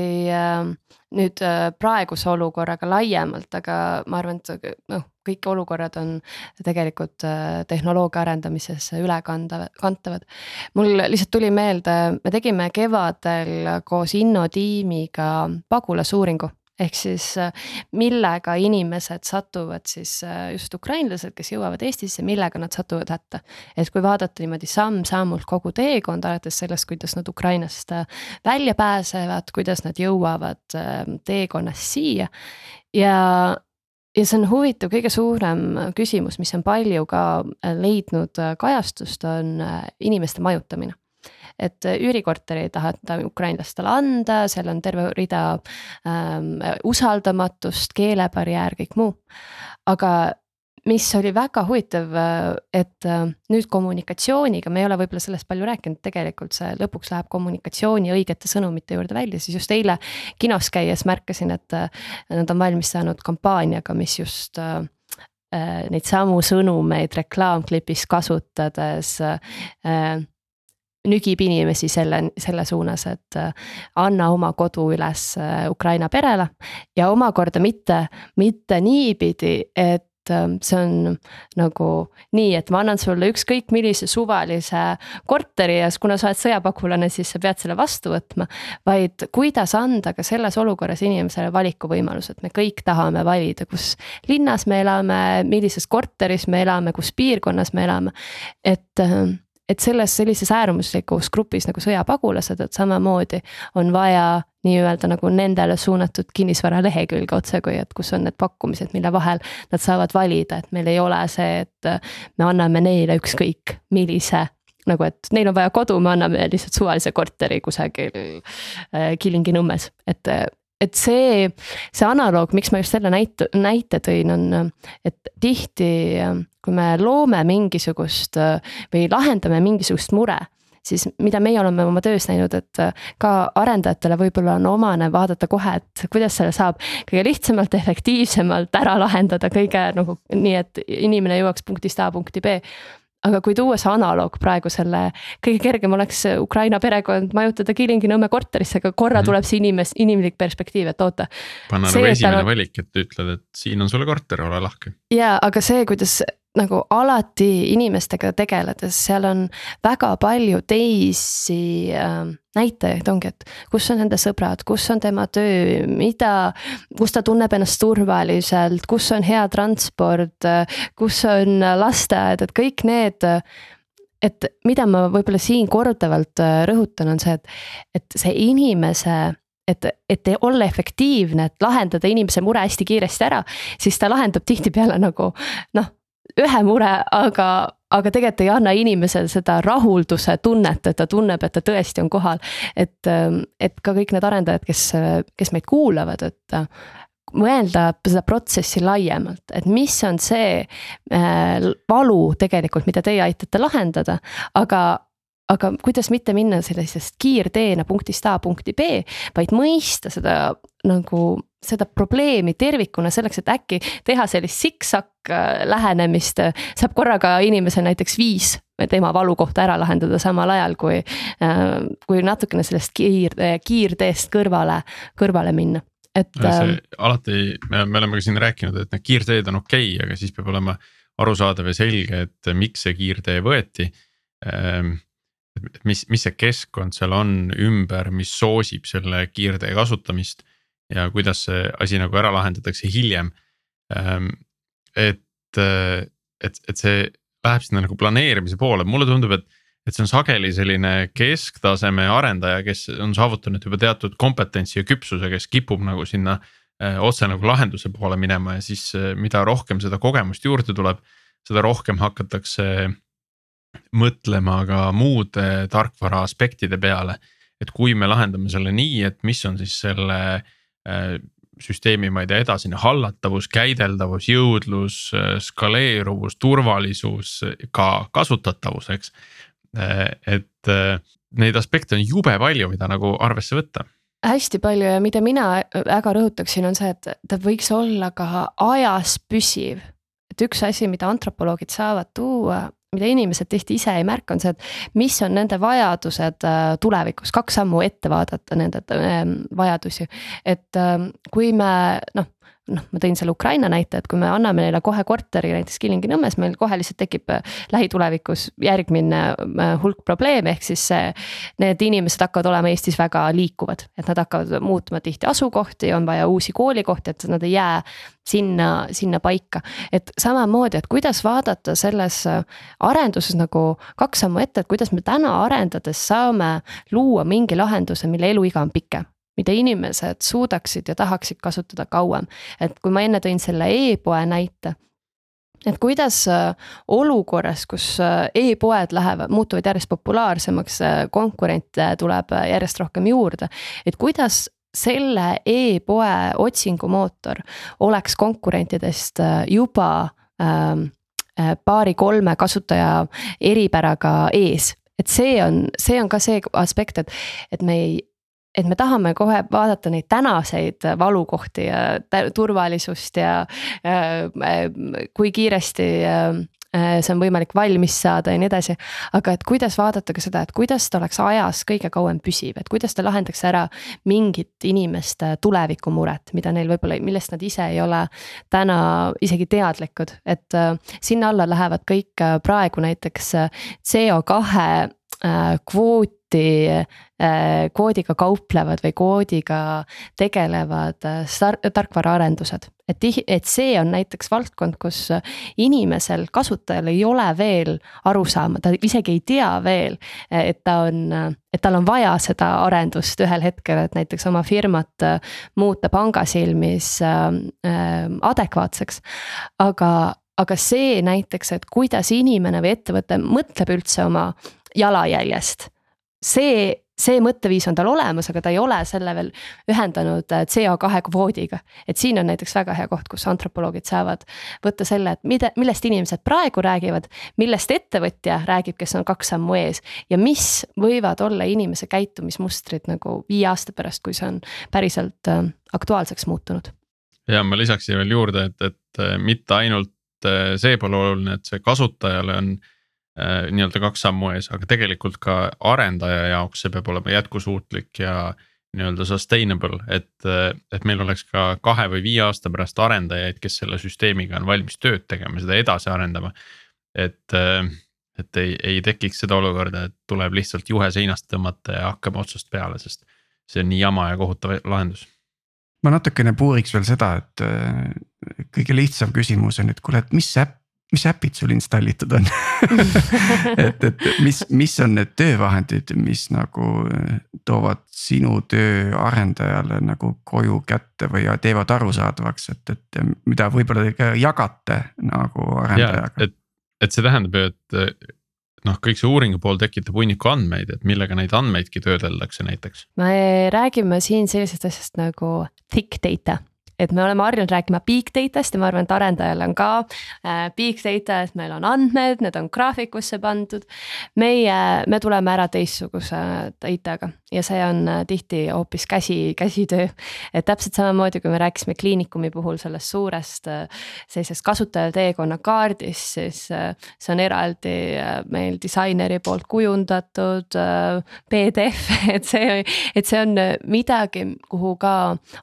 nüüd praeguse olukorraga laiemalt, aga ma arvan, et noh, kõik olukorrad on tegelikult äh, tehnoloogia arendamises ülekandav, kantavad. mul lihtsalt tuli meelde, me tegime kevadel koos Inno tiimiga pagulasuuringu ehk siis millega inimesed satuvad siis just ukrainlased, kes jõuavad Eestisse, millega nad satuvad hätta. et kui vaadata niimoodi samm-sammult kogu teekonda, alates sellest, kuidas nad Ukrainast välja pääsevad, kuidas nad jõuavad teekonnast siia ja ja see on huvitav, kõige suurem küsimus, mis on palju ka leidnud kajastust, on inimeste majutamine et äh, üürikorteri ei taheta ukrainlastele anda, seal on terve rida ähm, usaldamatust, keelebarjäär, kõik muu. aga mis oli väga huvitav, et nüüd kommunikatsiooniga, me ei ole võib-olla sellest palju rääkinud, tegelikult see lõpuks läheb kommunikatsiooni õigete sõnumite juurde välja, siis just eile kinos käies märkasin, et nad on valmis saanud kampaaniaga, mis just neid samu sõnumeid reklaamklipis kasutades nügib inimesi selle, selle suunas, et anna oma kodu üles Ukraina perele. ja omakorda mitte, mitte niipidi, et see on nagu nii, et ma annan sulle ükskõik millise suvalise korteri ja kuna sa oled sõjapagulane, siis sa pead selle vastu võtma. vaid kuidas anda ka selles olukorras inimesele valikuvõimalused, me kõik tahame valida, kus linnas me elame, millises korteris me elame, kus piirkonnas me elame, et et selles sellises äärmuslikus grupis nagu sõjapagulased, et samamoodi on vaja nii-öelda nagu nendele suunatud kinnisvara lehekülge otsekui, et kus on need pakkumised, mille vahel nad saavad valida, et meil ei ole see, et me anname neile ükskõik millise nagu, et neil on vaja kodu, me anname lihtsalt suvalise korteri kusagil äh, Kilingi-Nõmmes, et et see, see analoog, miks ma just selle näite, näite tõin, on, et tihti, kui me loome mingisugust või lahendame mingisugust mure siis mida meie oleme oma töös näinud, et ka arendajatele võib-olla on omane vaadata kohe, et kuidas selle saab kõige lihtsamalt, efektiivsemalt ära lahendada, kõige nagu nii, et inimene jõuaks punktist A punkti B aga kui tuua see analoog praegu selle, kõige kergem oleks Ukraina perekond majutada Kilingi-Nõmme korterisse, aga korra mm. tuleb see inimes-, inimlik perspektiiv, et oota. panna nagu esimene on... valik, et ütled, et siin on sulle korter, ole lahke. ja, aga see, kuidas nagu alati inimestega tegeledes, seal on väga palju teisi äh, näitajaid ongi, et kus on nende sõbrad, kus on tema töö, mida, kus ta tunneb ennast turvaliselt, kus on hea transport, kus on lasteaed, et kõik need et mida ma võib-olla siin korduvalt äh, rõhutan, on see, et, et see inimese et, et olla efektiivne, et lahendada inimese mure hästi kiiresti ära, siis ta lahendab tihtipeale nagu noh, ühe mure, aga, aga tegelikult ei anna inimesele seda rahulduse tunnet, et ta tunneb, et ta tõesti on kohal. et, et ka kõik need arendajad, kes, kes meid kuulavad, et mõelda seda protsessi laiemalt, et mis on see äh, valu tegelikult, mida teie aitate lahendada, aga aga kuidas mitte minna sellisest kiirteena punktist A punkti B, vaid mõista seda nagu seda probleemi tervikuna selleks, et äkki teha sellist siksak äh, lähenemist, saab korraga inimesel näiteks viis tema valukohta ära lahendada samal ajal, kui, äh, kui natukene sellest kiir, kiirteest kõrvale, kõrvale minna et. see ähm, alati, me, me oleme ka siin rääkinud, et need kiirteed on okei okay,, aga siis peab olema arusaadav ja selge, et miks see kiirtee võeti ähm, mis, mis see keskkond seal on ümber, mis soosib selle kiirtee kasutamist ja kuidas see asi nagu ära lahendatakse hiljem. Ähm, et, et, et see läheb sinna nagu planeerimise poole, mulle tundub, et, et see on sageli selline kesktaseme arendaja, kes on saavutanud juba teatud kompetentsi ja küpsuse, kes kipub nagu sinna äh, otse nagu lahenduse poole minema ja siis äh, mida rohkem seda kogemust juurde tuleb, seda rohkem hakatakse mõtlema ka muude tarkvara aspektide peale. et kui me lahendame selle nii, et mis on siis selle äh, süsteemi, ma ei tea, edasine hallatavus, käideldavus, jõudlus, äh, skaleeruvus, turvalisus, ka kasutatavus, eks. Äh, et neid aspekte on jube palju, mida nagu arvesse võtta hästi palju ja mida mina väga rõhutaksin, on see, et ta võiks olla ka ajas püsiv. et üks asi, mida antropoloogid saavad tuua, mida inimesed tihti ise ei märka, on see, et mis on nende vajadused äh, tulevikus, kaks sammu ette vaadata nende ähm, vajadusi. et ähm, kui me noh, noh, ma tõin selle Ukraina näite, et kui me anname neile kohe korteri näiteks Kilingi-Nõmmes, meil kohe lihtsalt tekib äh, lähitulevikus järgmine äh, hulk probleeme, ehk siis see. Need inimesed hakkavad olema Eestis väga liikuvad, et nad hakkavad muutma tihti asukohti, on vaja uusi koolikohti, et nad ei jää sinna, sinna paika. et samamoodi, et kuidas vaadata selles äh, arenduses nagu kaks sammu ette, et kuidas me täna arendades saame luua mingi lahenduse, mille eluiga on pikem mida inimesed suudaksid ja tahaksid kasutada kauem. et kui ma enne tõin selle e-poe näite et kuidas äh, olukorras, kus äh, e-poed lähevad, muutuvad järjest populaarsemaks, äh, konkurente tuleb järjest rohkem juurde, et kuidas selle e-poe otsingumootor oleks konkurentidest juba ähm, paari-kolme kasutaja eripäraga ees et see on, see on ka see aspekt, et, et me ei, et me tahame kohe vaadata neid tänaseid valukohti ja turvalisust ja äh, kui kiiresti äh, see on võimalik valmis saada ja nii edasi. aga et kuidas vaadata ka seda, et kuidas ta oleks ajas kõige kauem püsiv, et kuidas ta lahendaks ära mingit inimeste tulevikumuret, mida neil võib-olla, millest nad ise ei ole täna isegi teadlikud, et äh, sinna alla lähevad kõik praegu näiteks CO kahe kvoot samuti äh, koodiga kauplevad või koodiga tegelevad äh, tarkvaraarendused. et et see on näiteks valdkond, kus inimesel, kasutajal ei ole veel arusaama, ta isegi ei tea veel, et ta on, et tal on vaja seda arendust ühel hetkel, et näiteks oma firmat muuta panga silmis äh, adekvaatseks. aga aga see näiteks, et kuidas inimene või ettevõte mõtleb üldse oma jalajäljest see, see mõtteviis on tal olemas, aga ta ei ole selle veel ühendanud äh, CO2 kvoodiga. et siin on näiteks väga hea koht, kus antropoloogid saavad võtta selle, et mida, millest inimesed praegu räägivad, millest ettevõtja räägib, kes on kaks sammu ees ja mis võivad olla inimese käitumismustrid nagu viie aasta pärast, kui see on päriselt äh, aktuaalseks muutunud. ja ma lisaksin veel juurde, et, et äh, mitte ainult see pole oluline, et see kasutajale on nii-öelda kaks sammu ees, aga tegelikult ka arendaja jaoks see peab olema jätkusuutlik ja nii-öelda sustainable, et, et meil oleks ka kahe või viie aasta pärast arendajaid, kes selle süsteemiga on valmis tööd tegema, seda edasi arendama. et, et ei, ei tekiks seda olukorda, et tuleb lihtsalt juhe seinast tõmmata ja hakkame otsast peale, sest see on nii jama ja kohutav lahendus ma natukene puuriks veel seda, et äh, kõige lihtsam küsimus on, et kuule, et mis äpp mis äpid sul installitud on *laughs* et, et mis, mis on need töövahendid, mis nagu äh, toovad sinu töö arendajale nagu koju kätte või teevad arusaadavaks, et, et mida võib-olla te ka jagate nagu arendajaga. et, et see tähendab ju, et noh, kõik see uuringu pool tekitab hunniku andmeid, et millega neid andmeidki töödeldakse näiteks? me räägime siin sellisest asjast nagu thick data et me oleme harjunud rääkima big data'st ja ma arvan, et arendajal on ka äh, big data, et meil on andmed, need on graafikusse pandud. meie, me tuleme ära teistsuguse dataga ja see on äh, tihti hoopis käsi, käsitöö. et täpselt samamoodi, kui me rääkisime kliinikumi puhul sellest suurest äh, sellisest kasutajateekonna kaardist, siis äh, see on eraldi äh, meil disaineri poolt kujundatud äh, PDF, *laughs* et see, et see on midagi, kuhu ka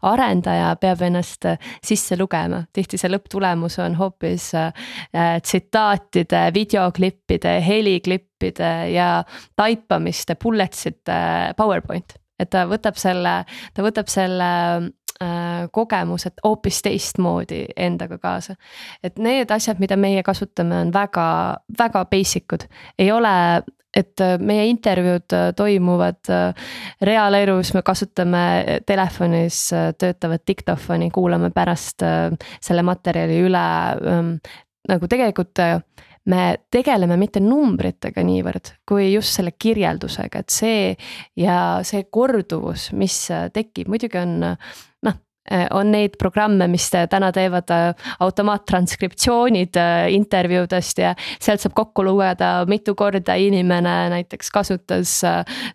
arendaja peab ennast ennast äh, sisse lugema, tihti see lõpptulemus on hoopis äh, äh, tsitaatide, videoklippide, heliklippide ja taipamiste, bulletsite PowerPoint. et ta võtab selle, ta võtab selle kogemused hoopis teistmoodi endaga kaasa. et need asjad, mida meie kasutame, on väga, väga basic ud, ei ole et äh, meie intervjuud äh, toimuvad äh, reaalelus, me kasutame telefonis töötavat diktofoni, kuulame pärast selle materjali üle. Ähm, nagu tegelikult me tegeleme mitte numbritega niivõrd, kui just selle kirjeldusega, et see ja see korduvus, mis tekib, muidugi on noh on neid programme, mis täna teevad äh, automaattranskriptsioonid intervjuudest ja sealt saab kokku lugeda, mitu korda inimene näiteks kasutas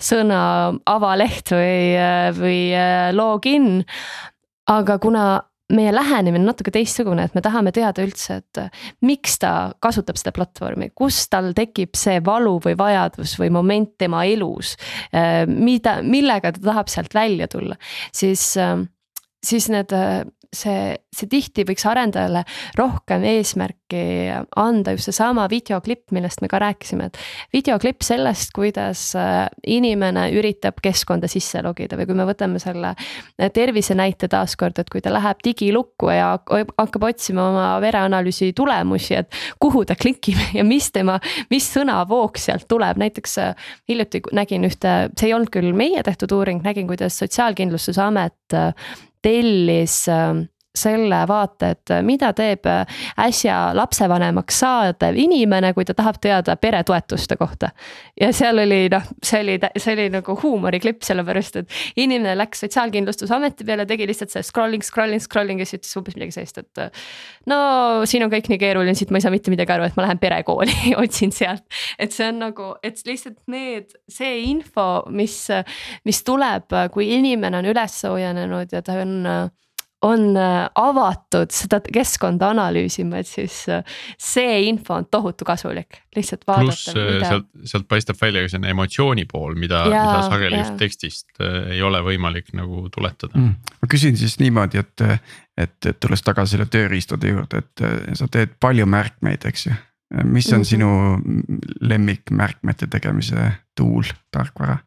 sõna avaleht või, või login. aga kuna meie lähenemine on natuke teistsugune, et me tahame teada üldse, et miks ta kasutab seda platvormi, kus tal tekib see valu või vajadus või moment tema elus. mida, millega ta tahab sealt välja tulla, siis siis need, äh, see, see tihti võiks arendajale rohkem eesmärki anda just seesama videoklipp, millest me ka rääkisime, et. videoklipp sellest, kuidas äh, inimene üritab keskkonda sisse logida või kui me võtame selle äh, tervise näite taaskord, et kui ta läheb digilukku ja hakkab otsima oma vereanalüüsi tulemusi, et. kuhu ta klikib *laughs* ja mis tema, mis sõnavoog sealt tuleb, näiteks hiljuti nägin ühte, see ei olnud küll meie tehtud uuring, nägin, kuidas Sotsiaalkindlustusamet tellis ähm, selle vaate, et mida teeb äsja lapsevanemaks saadev inimene, kui ta tahab teada peretoetuste kohta. ja seal oli noh, see oli, see oli nagu huumoriklipp, sellepärast et inimene läks sotsiaalkindlustusameti peale, tegi lihtsalt see scrolling, scrolling, scrolling ja siis ütles umbes midagi sellist, et. no siin on kõik nii keeruline, siit ma ei saa mitte midagi aru, et ma lähen perekooli *laughs* otsin sealt. et see on nagu, et lihtsalt need, see info, mis, mis tuleb, kui inimene on üles soojenenud ja ta on on avatud seda keskkonda analüüsima, et siis see info on tohutu kasulik, lihtsalt vaadata. pluss mida... sealt, sealt paistab välja ka selline emotsiooni pool, mida, mida sageli just tekstist ei ole võimalik nagu tuletada mm.. ma küsin siis niimoodi, et, et, et tulles tagasi selle tööriistade juurde, et sa teed palju märkmeid, eks ju mis on mm -hmm. sinu lemmikmärkmete tegemise tool, tarkvara?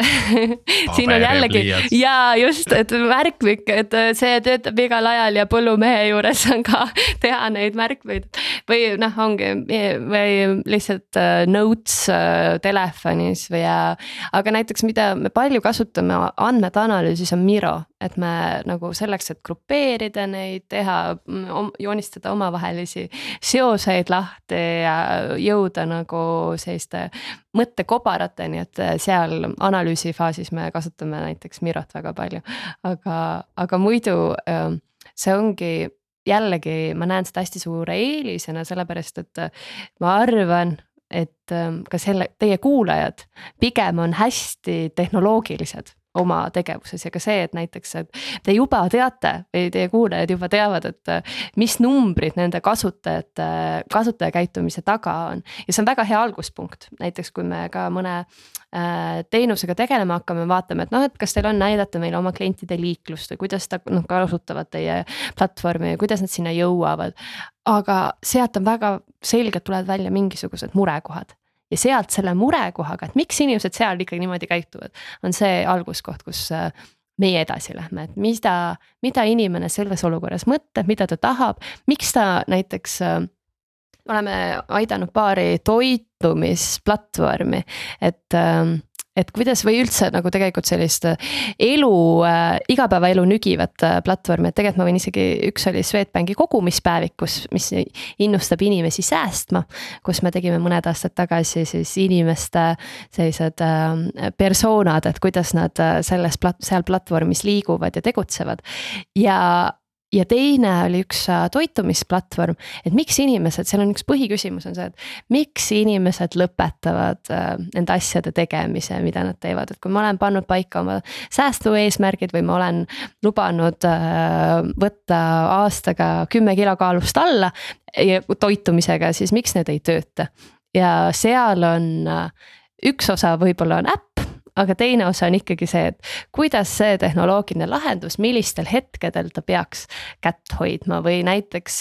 *laughs* siin on jällegi ja just, et märkmik, et see töötab igal ajal ja põllumehe juures on ka *laughs* teha neid märkmeid. või noh, ongi või lihtsalt äh, notes äh, telefonis või ja, aga näiteks, mida me palju kasutame andmete analüüsis on Miro et me nagu selleks, et grupeerida neid, teha, joonistada omavahelisi seoseid lahti ja jõuda nagu selliste mõttekobarateni, et seal analüüsi faasis me kasutame näiteks Mirot väga palju. aga, aga muidu ähm, see ongi jällegi, ma näen seda hästi suure eelisena, sellepärast et ma arvan, et ähm, ka selle, teie kuulajad pigem on hästi tehnoloogilised oma tegevuses ja ka see, et näiteks, et te juba teate või teie kuulajad juba teavad, et mis numbrid nende kasutajate, kasutajakäitumise taga on. ja see on väga hea alguspunkt, näiteks kui me ka mõne äh, teenusega tegelema hakkame, vaatame, et noh, et kas teil on näidata meile oma klientide liiklust või kuidas ta noh kasutavad teie platvormi ja kuidas nad sinna jõuavad. aga sealt on väga selgelt tulevad välja mingisugused murekohad ja sealt selle murekohaga, et miks inimesed seal ikkagi niimoodi käituvad, on see alguskoht, kus äh, meie edasi lähme, et mida, mida inimene selles olukorras mõtleb, mida ta tahab, miks ta näiteks äh, oleme aidanud paari toitumisplatvormi, et äh, et kuidas või üldse nagu tegelikult sellist äh, elu äh,, igapäevaelu nügivat äh, platvormi, et tegelikult ma võin isegi, üks oli Swedbanki kogumispäevik, kus, mis innustab inimesi säästma. kus me tegime mõned aastad tagasi siis inimeste sellised äh, persoonad, et kuidas nad äh, selles plat-, seal platvormis liiguvad ja tegutsevad. ja ja teine oli üks äh, toitumisplatvorm, et miks inimesed, seal on üks põhiküsimus on see, et miks inimesed lõpetavad äh, nende asjade tegemise, mida nad teevad, et kui ma olen pannud paika oma säästueesmärgid või ma olen lubanud äh, võtta aastaga kümme kilo kaalust alla toitumisega, siis miks need ei tööta. ja seal on üks osa võib-olla on äpp aga teine osa on ikkagi see, et kuidas see tehnoloogiline lahendus, millistel hetkedel ta peaks kätt hoidma või näiteks,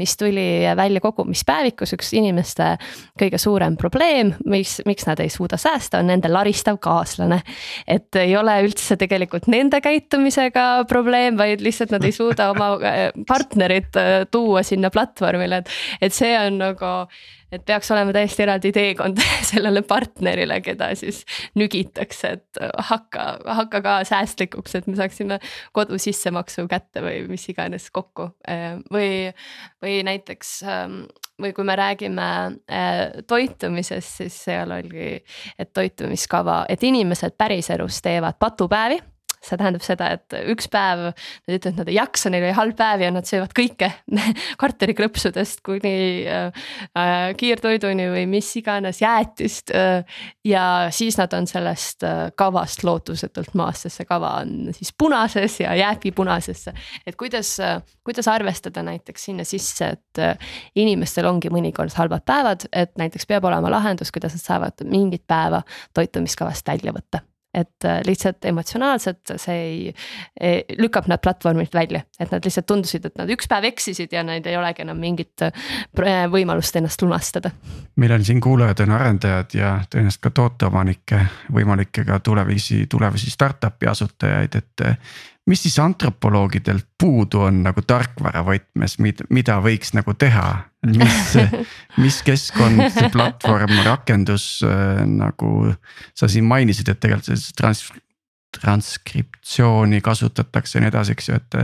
mis tuli välja kogumispäevikus, üks inimeste kõige suurem probleem, mis, miks nad ei suuda säästa, on nende laristav kaaslane. et ei ole üldse tegelikult nende käitumisega probleem, vaid lihtsalt nad ei suuda oma partnerit tuua sinna platvormile, et, et see on nagu et peaks olema täiesti eraldi teekond *laughs* sellele partnerile, keda siis nügitakse, et hakka, hakka ka säästlikuks, et me saaksime kodu sissemaksu kätte või mis iganes kokku. või, või näiteks või kui me räägime äh, toitumisest, siis seal oli, et toitumiskava, et inimesed päriselus teevad patupäevi see tähendab seda, et üks päev nad ütlevad, et nad ei jaksa, neil oli halb päev ja nad söövad kõike *laughs* kartulikrõpsudest kuni äh, äh, kiirtoiduni või mis iganes jäätist äh,. ja siis nad on sellest äh, kavast lootusetult maas, sest see kava on siis punases ja jääbki punasesse. et kuidas äh,, kuidas arvestada näiteks sinna sisse, et äh, inimestel ongi mõnikord halvad päevad, et näiteks peab olema lahendus, kuidas nad saavad mingit päeva toitumiskavast välja võtta et äh, lihtsalt emotsionaalselt see ei, ei, lükkab nad platvormilt välja, et nad lihtsalt tundusid, et nad üks päev eksisid ja neil ei olegi enam mingit äh, võimalust ennast lunastada. meil on siin kuulajad on arendajad ja tõenäoliselt ka tooteomanikke, võimalikke ka tulevasi, tulevasi startup'i asutajaid, et mis siis antropoloogidelt puudu on nagu tarkvara võtmes, mida võiks nagu teha, mis, *laughs* mis keskkond, platvorm, rakendus äh, nagu sa siin mainisid, et tegelikult see trans-, transkriptsiooni kasutatakse ja nii edasi, eks ju, et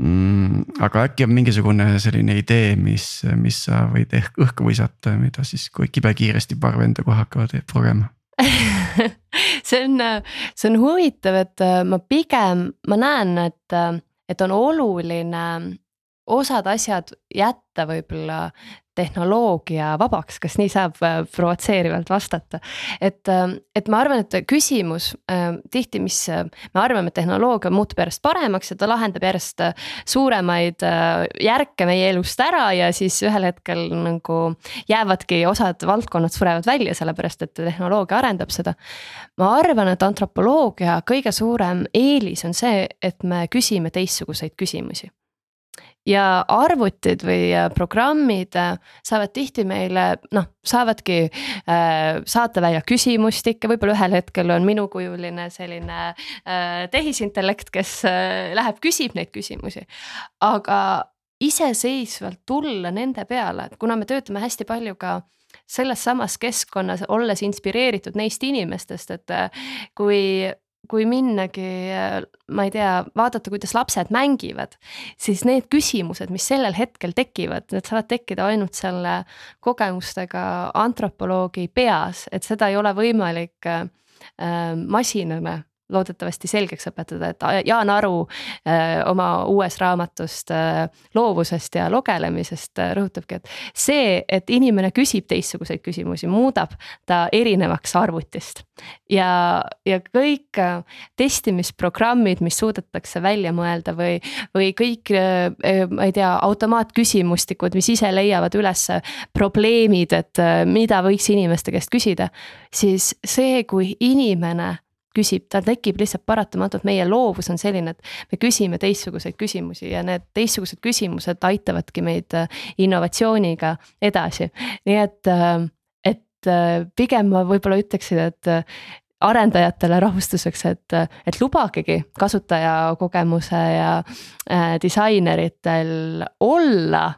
mm,. aga äkki on mingisugune selline idee, mis, mis sa võid ehk õhku visata, mida siis, kui kibekiiresti paar venda kohe hakkavad progema *laughs* see on, see on huvitav, et ma pigem, ma näen, et, et on oluline osad asjad jätta võib-olla tehnoloogia vabaks, kas nii saab äh, provotseerivalt vastata. et, ähm, et ma arvan, et küsimus ähm, tihti, mis äh, me arvame, et tehnoloogia muutub järjest paremaks ja ta lahendab järjest äh, suuremaid järke meie elust ära ja siis ühel hetkel nagu jäävadki osad valdkonnad surevad välja, sellepärast et tehnoloogia arendab seda. ma arvan, et antropoloogia kõige suurem eelis on see, et me küsime teistsuguseid küsimusi ja arvutid või äh, programmid äh, saavad tihti meile noh, saavadki äh, saata välja küsimustikke, võib-olla ühel hetkel on minukujuline selline äh, tehisintellekt, kes äh, läheb, küsib neid küsimusi. aga iseseisvalt tulla nende peale, et kuna me töötame hästi palju ka selles samas keskkonnas, olles inspireeritud neist inimestest, et äh, kui kui minnagi, ma ei tea, vaadata, kuidas lapsed mängivad, siis need küsimused, mis sellel hetkel tekivad, need saavad tekkida ainult selle kogemustega antropoloogi peas, et seda ei ole võimalik äh, masinale loodetavasti selgeks õpetada, et Jaan Aru äh, oma uues raamatust äh, loovusest ja lugelemisest äh, rõhutabki, et see, et inimene küsib teistsuguseid küsimusi, muudab ta erinevaks arvutist. ja, ja kõik testimisprogrammid, mis suudetakse välja mõelda või, või kõik ma ei tea, automaatküsimustikud, mis ise leiavad üles probleemid, et mida võiks inimeste käest küsida, siis see, kui inimene küsib, tal tekib lihtsalt paratamatult, meie loovus on selline, et me küsime teistsuguseid küsimusi ja need teistsugused küsimused aitavadki meid äh, innovatsiooniga edasi. nii et, äh, et äh, pigem ma võib-olla ütleksin, et arendajatele rahustuseks, et, et lubagegi kasutajakogemuse ja disaineritel olla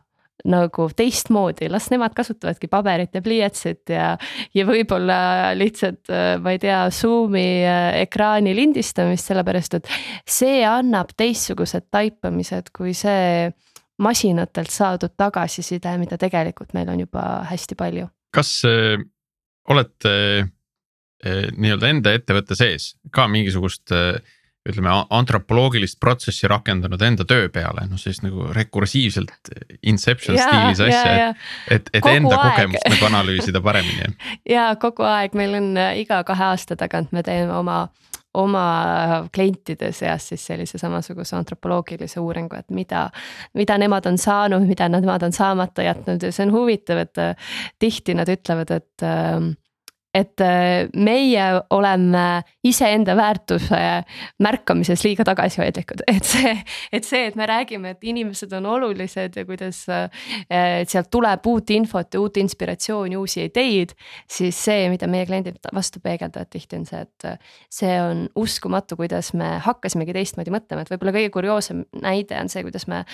nagu teistmoodi, las nemad kasutavadki paberit ja pliiatsit ja. ja võib-olla lihtsalt, ma ei tea, Zoom'i äh, ekraani lindistamist, sellepärast et see annab teistsugused taipamised, kui see masinatelt saadud tagasiside, mida tegelikult meil on juba hästi palju. kas äh, olete äh, nii-öelda enda ettevõtte sees ka mingisugust äh, ütleme antropoloogilist protsessi rakendanud enda töö peale, noh sellist nagu rekursiivselt inception ja, stiilis asja, et, et, et kogu enda aeg. kogemust nagu analüüsida paremini. ja *laughs* kogu aeg, meil on äh, iga kahe aasta tagant me teeme oma oma klientide seas siis sellise samasuguse antropoloogilise uuringu, et mida, mida nemad on saanud, mida nemad on saamata jätnud ja see on huvitav, et äh, tihti nad ütlevad, et äh, et äh, meie oleme iseenda väärtuse märkamises liiga tagasihoidlikud, et see, et see, et me räägime, et inimesed on olulised ja kuidas äh, sealt tuleb uut infot ja uut inspiratsiooni, uusi ideid. siis see, mida meie kliendid vastu peegeldavad tihti on see, et äh, see on uskumatu, kuidas me hakkasimegi teistmoodi mõtlema, et võib-olla kõige kurioossem näide on see, kuidas me.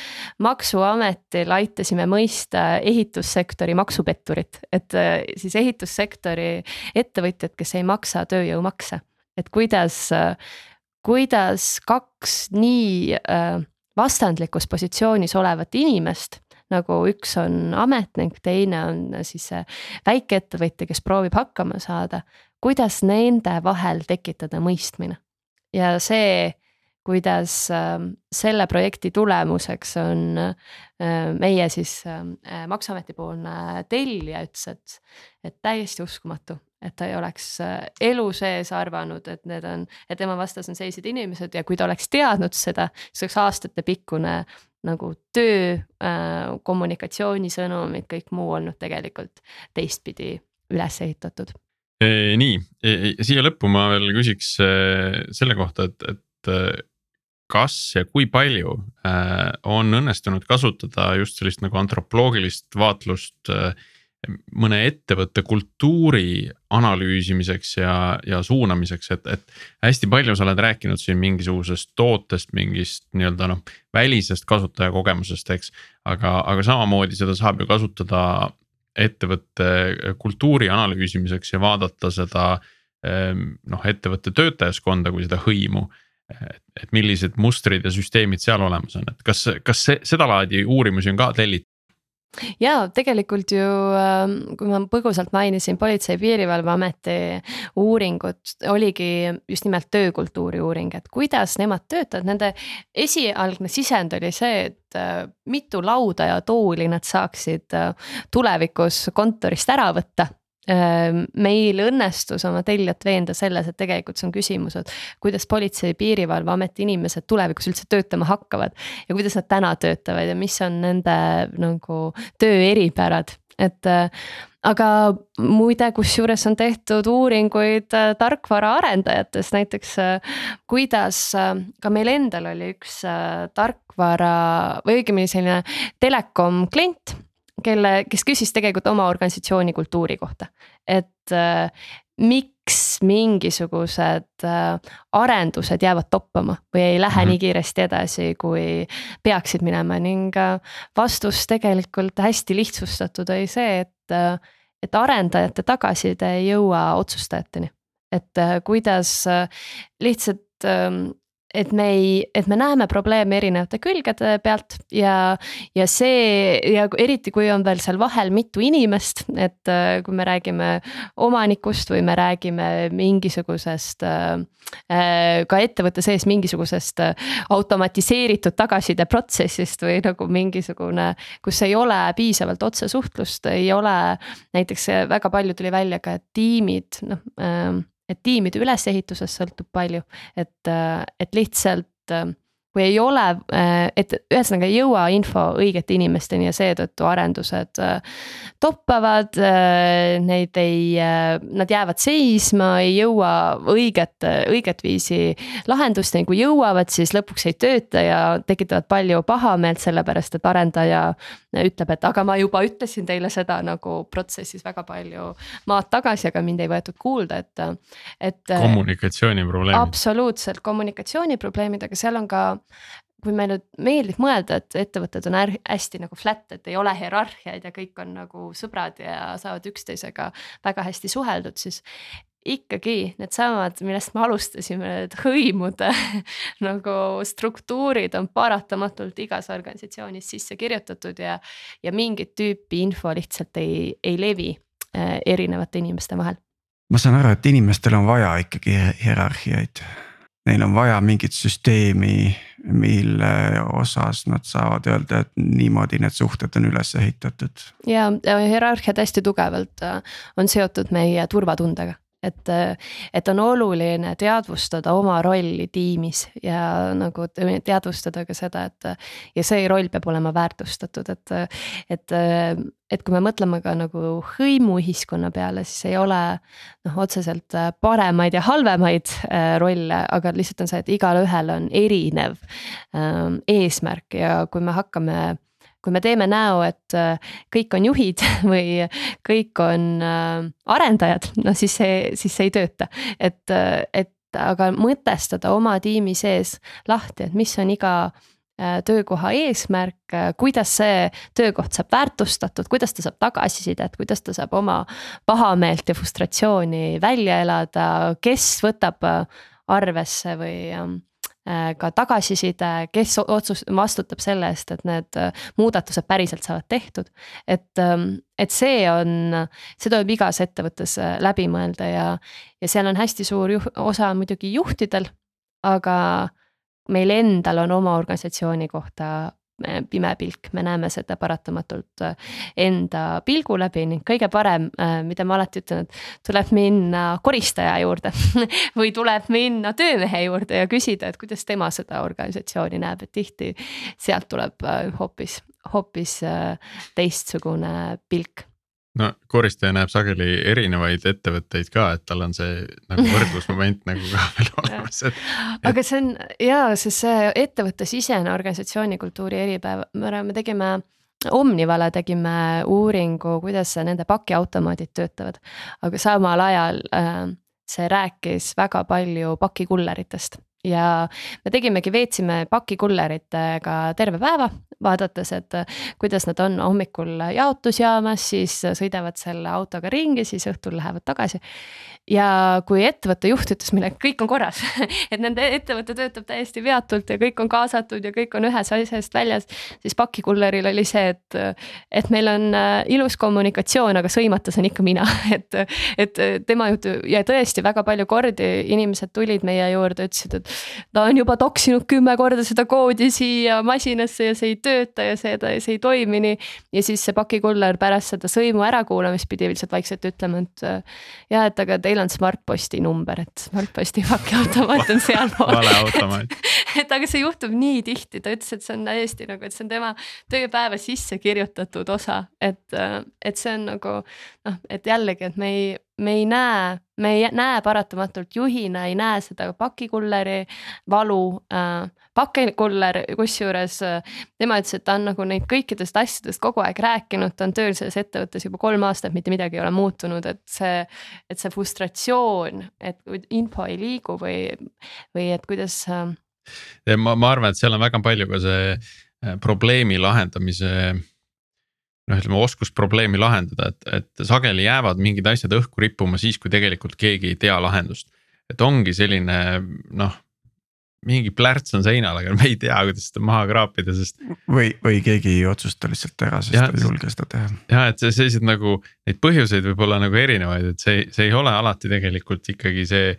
maksuametil aitasime mõista ehitussektori maksupetturit, et siis ehitussektori ettevõtjad, kes ei maksa tööjõumakse. et kuidas, kuidas kaks nii äh, vastandlikus positsioonis olevat inimest nagu üks on ametnik, teine on siis väikeettevõtja, kes proovib hakkama saada. kuidas nende vahel tekitada mõistmine ja see, kuidas äh, selle projekti tulemuseks on äh, meie siis maksuameti poolne tellija ütles, et, et täiesti uskumatu et ta ei oleks äh, elu sees arvanud, et need on, et tema vastas on sellised inimesed ja kui ta oleks teadnud seda, siis oleks aastatepikkune nagu töö äh,, kommunikatsioonisõnumid, kõik muu olnud tegelikult teistpidi üles ehitatud. nii, siia lõppu ma veel küsiks äh, selle kohta, et, et äh, kas ja kui palju on õnnestunud kasutada just sellist nagu antropoloogilist vaatlust äh, mõne ettevõtte kultuuri analüüsimiseks ja, ja suunamiseks, et, et. hästi palju sa oled rääkinud siin mingisugusest tootest, mingist nii-öelda noh, välisest kasutajakogemusest, eks. aga, aga samamoodi seda saab ju kasutada ettevõtte kultuuri analüüsimiseks ja vaadata seda noh, ettevõtte töötajaskonda kui seda hõimu. et, et millised mustrid ja süsteemid seal olemas on, et kas, kas see sedalaadi uurimusi on ka tellitud? Ja tegelikult ju, ähm, kui ma põgusalt mainisin Politsei- ja Piirivalveameti uuringut, oligi just nimelt töökultuuri uuring, et kuidas nemad töötavad, nende esialgne sisend oli see, et äh, mitu lauda ja tooli nad saaksid äh, tulevikus kontorist ära võtta meil õnnestus oma tellijat veenda selles, et tegelikult see on küsimus, et kuidas Politsei- ja Piirivalveameti inimesed tulevikus üldse töötama hakkavad. ja kuidas nad täna töötavad ja mis on nende nagu töö eripärad, et aga muide, kusjuures on tehtud uuringuid tarkvaraarendajatest, näiteks kuidas ka meil endal oli üks tarkvara või õigemini selline telekom klient kelle, kes küsis tegelikult oma organisatsiooni kultuuri kohta, et äh, miks mingisugused äh, arendused jäävad toppama või ei lähe mm -hmm. nii kiiresti edasi, kui peaksid minema ning äh, vastus tegelikult hästi lihtsustatud oli see, et äh,, et arendajate tagasiside ei jõua otsustajateni. et äh, kuidas äh, lihtsalt ähm, et me ei, et me näeme probleeme erinevate külgede pealt ja, ja see ja eriti, kui on veel seal vahel mitu inimest, et äh, kui me räägime omanikust või me räägime mingisugusest äh, äh, ka ettevõtte sees mingisugusest automatiseeritud tagasisideprotsessist või nagu mingisugune, kus ei ole piisavalt otsesuhtlust, ei ole näiteks väga palju tuli välja ka, et tiimid noh et tiimide ülesehitusest sõltub palju, et, et lihtsalt kui ei ole, äh, et ühesõnaga ei jõua info õigete inimesteni ja seetõttu arendused äh, toppavad, äh, neid ei, nad jäävad seisma, ei jõua õiget, õiget viisi lahendusteni, kui jõuavad, siis lõpuks ei tööta ja tekitavad palju pahameelt, sellepärast et arendaja ütleb, et aga ma juba ütlesin teile seda nagu protsessis väga palju maad tagasi, aga mind ei võetud kuulda, et, et. kommunikatsiooniprobleemid. absoluutselt kommunikatsiooniprobleemid, aga seal on ka kui meile meeldib mõelda, et ettevõtted on hästi nagu flat, et ei ole hierarhiaid ja kõik on nagu sõbrad ja saavad üksteisega väga hästi suheldud, siis ikkagi needsamad, millest me alustasime, need hõimude *laughs* nagu struktuurid on paratamatult igas organisatsioonis sisse kirjutatud ja, ja mingit tüüpi info lihtsalt ei, ei levi äh, erinevate inimeste vahel. ma saan aru, et inimestel on vaja ikkagi hierarhiaid neil on vaja mingit süsteemi, mille osas nad saavad öelda, et niimoodi need suhted on üles ehitatud. ja hierarhiad hästi tugevalt äh, on seotud meie turvatundega et, et on oluline teadvustada oma rolli tiimis ja nagu teadvustada ka seda, et ja see roll peab olema väärtustatud, et, et, et kui me mõtleme ka nagu hõimuühiskonna peale, siis ei ole noh, otseselt paremaid ja halvemaid äh, rolle, aga lihtsalt on see, et igalühel on erinev ähm, eesmärk ja kui me hakkame kui me teeme näo, et äh, kõik on juhid *laughs* või kõik on äh, arendajad, no siis see, siis see ei tööta, et, äh, et aga mõtestada oma tiimi sees lahti, et mis on iga töökoha eesmärk, kuidas see töökoht saab väärtustatud, kuidas ta saab tagasisidet, kuidas ta saab oma pahameelt ja frustratsiooni välja elada, kes võtab arvesse või Äh, ka tagasiside, kes otsus, vastutab selle eest, et need äh, muudatused päriselt saavad tehtud. et, ähm, et see on, see tuleb igas ettevõttes äh, läbi mõelda ja, ja seal on hästi suur juh, osa muidugi juhtidel. aga meil endal on oma organisatsiooni kohta pime pilk, me näeme seda paratamatult äh, enda pilgu läbi ning kõige parem, äh, mida ma alati ütlen, et tuleb minna koristaja juurde *laughs* või tuleb minna töömehe juurde ja küsida, et kuidas tema seda organisatsiooni näeb, et tihti sealt tuleb äh, hoopis, hoopis teistsugune pilk no koristaja näeb sageli erinevaid ettevõtteid ka, et tal on see nagu *laughs* võrdlusmoment nagu ka veel olemas, et, aga see on ja, sest see ettevõttesisene organisatsiooni kultuuri eripäev, me tegime. Omnivale tegime uuringu, kuidas nende pakiautomaadid töötavad, aga samal ajal äh, see rääkis väga palju pakikulleritest ja me tegimegi, veetsime pakikulleritega terve päeva, vaadates, et kuidas nad on hommikul jaotusjaamas, siis sõidavad selle autoga ringi, siis õhtul lähevad tagasi. ja kui ettevõtte juht ütles meile, et kõik on korras *laughs* et nende ettevõte töötab täiesti veatult ja kõik on kaasatud ja kõik on ühest asjast väljas, siis pakikulleril oli see, et, et meil on ilus kommunikatsioon, aga sõimata saan ikka mina *laughs* et, et tema jutt ja tõesti väga palju kordi inimesed tulid meie juurde, ütlesid, et ta on juba toksinud kümme korda seda koodi siia masinasse ja see ei tööta ja see, see ei toimi nii. ja siis see pakikuller pärast seda sõimu ärakuulamist pidi lihtsalt vaikselt ütlema, et jah, et aga teil on Smartposti number, et Smartposti pakiautomaat on sealpool *laughs* vale automaat *laughs* et aga see juhtub nii tihti, ta ütles, et see on täiesti nagu, et see on tema tööpäeva sisse kirjutatud osa, et, et see on nagu noh, et jällegi, et me ei me ei näe, me ei näe paratamatult juhina ei näe seda pakikulleri valu äh,. pakikuller, kusjuures äh, tema ütles, et ta on nagu neid kõikidest asjadest kogu aeg rääkinud, ta on tööl selles ettevõttes juba kolm aastat, mitte midagi ei ole muutunud, et see. et see frustratsioon, et info ei liigu või, või et kuidas äh.... ma, ma arvan, et seal on väga palju ka see äh, probleemi lahendamise noh, ütleme oskus probleemi lahendada, et, et sageli jäävad mingid asjad õhku rippuma siis, kui tegelikult keegi ei tea lahendust. et ongi selline noh, mingi plärts on seinal, aga me ei tea, kuidas seda maha kraapida, sest. või, või keegi ei otsusta lihtsalt ära, sest ja, ta ei julge seda teha. ja et sellised nagu neid põhjuseid võib olla nagu erinevaid, et see, see ei ole alati tegelikult ikkagi see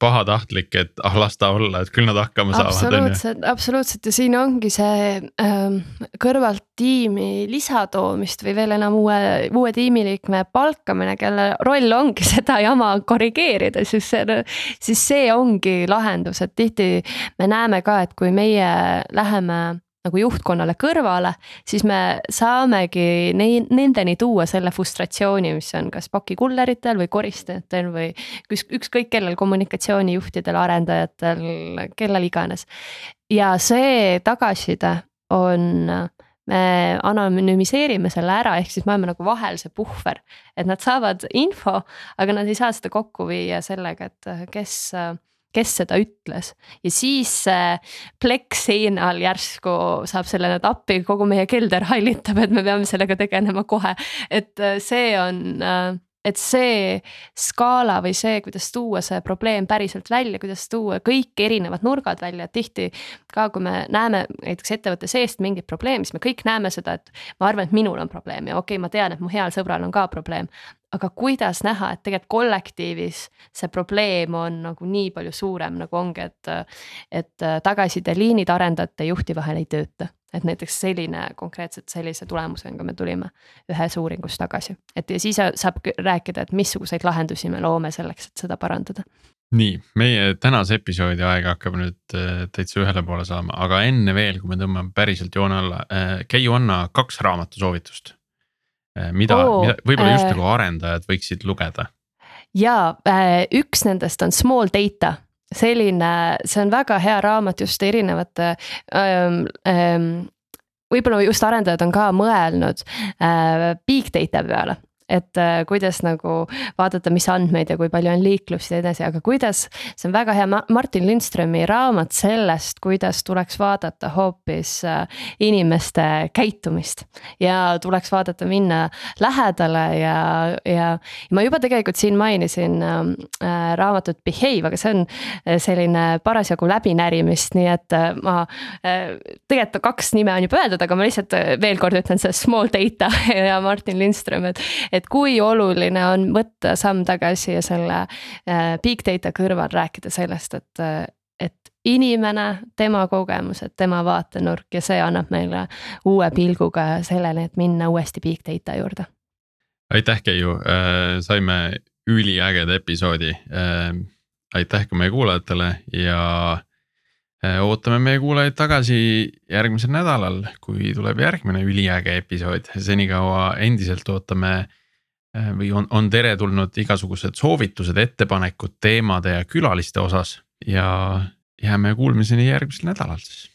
pahatahtlik, et ah las ta olla, et küll nad hakkama saavad. absoluutselt, absoluutselt ja siin ongi see ähm, kõrvalt tiimi lisatoomist või veel enam uue, uue tiimiliikme palkamine, kelle roll ongi *laughs* seda jama korrigeerida, siis see, siis see ongi lahendus, et tihti me näeme ka, et kui meie läheme nagu juhtkonnale kõrvale, siis me saamegi neid, nendeni tuua selle frustratsiooni, mis on kas pakikulleritel või koristajatel või üks, ükskõik kellel, kommunikatsioonijuhtidel, arendajatel, kellel iganes. ja see tagasiside on me anonüümiseerime selle ära, ehk siis me oleme nagu vahel see puhver, et nad saavad info, aga nad ei saa seda kokku viia sellega, et kes kes seda ütles. ja siis see plekk seinal järsku saab sellele appi, kogu meie kelder hallitab, et me peame sellega tegelema kohe. et äh, see on äh, et see skaala või see, kuidas tuua see probleem päriselt välja, kuidas tuua kõik erinevad nurgad välja, et tihti. ka kui me näeme näiteks ettevõtte seest mingit probleemi, siis me kõik näeme seda, et ma arvan, et minul on probleem ja okei okay,, ma tean, et mu heal sõbral on ka probleem aga kuidas näha, et tegelikult kollektiivis see probleem on nagu nii palju suurem, nagu ongi, et. et tagasisideliinid arendajate ja juhti vahel ei tööta, et näiteks selline konkreetselt sellise tulemusega me tulime ühes uuringus tagasi, et ja siis saab rääkida, et missuguseid lahendusi me loome selleks, et seda parandada. Nii, meie tänase episoodi aeg hakkab nüüd äh, täitsa ühele poole saama, aga enne veel, kui me tõmbame päriselt joone alla, äh, Keiu, anna kaks raamatusoovitust Äh, mida oh,, mida võib-olla just äh, nagu arendajad võiksid lugeda? ja äh, üks nendest on Small Data, selline, see on väga hea raamat just erinevate ähm,. Ähm, võib-olla just arendajad on ka mõelnud äh, big data peale et äh, kuidas nagu vaadata, mis andmeid ja kui palju on liiklust ja nii edasi, aga kuidas. see on väga hea Martin Lindströmi raamat sellest, kuidas tuleks vaadata hoopis äh, inimeste käitumist. ja tuleks vaadata, minna lähedale ja, ja ma juba tegelikult siin mainisin äh, raamatut Behave, aga see on selline parasjagu läbinärimist, nii et ma tegelikult kaks nime on juba öeldud, aga ma lihtsalt veel kord ütlen see small data *laughs* ja Martin Lindström, et et kui oluline on võtta samm tagasi ja selle äh, big data kõrval rääkida sellest, et, äh, et inimene, tema kogemused, tema vaatenurk ja see annab meile uue pilguga sellele, et minna uuesti big data juurde. aitäh, Keiu, äh, saime üliägeda episoodi. aitäh ka meie kuulajatele ja ootame meie kuulajaid tagasi järgmisel nädalal, kui tuleb järgmine üliäge episood, senikaua endiselt ootame Äh, või on, on teretulnud igasugused soovitused, ettepanekud teemade ja külaliste osas ja jääme kuulmiseni järgmisel nädalal siis.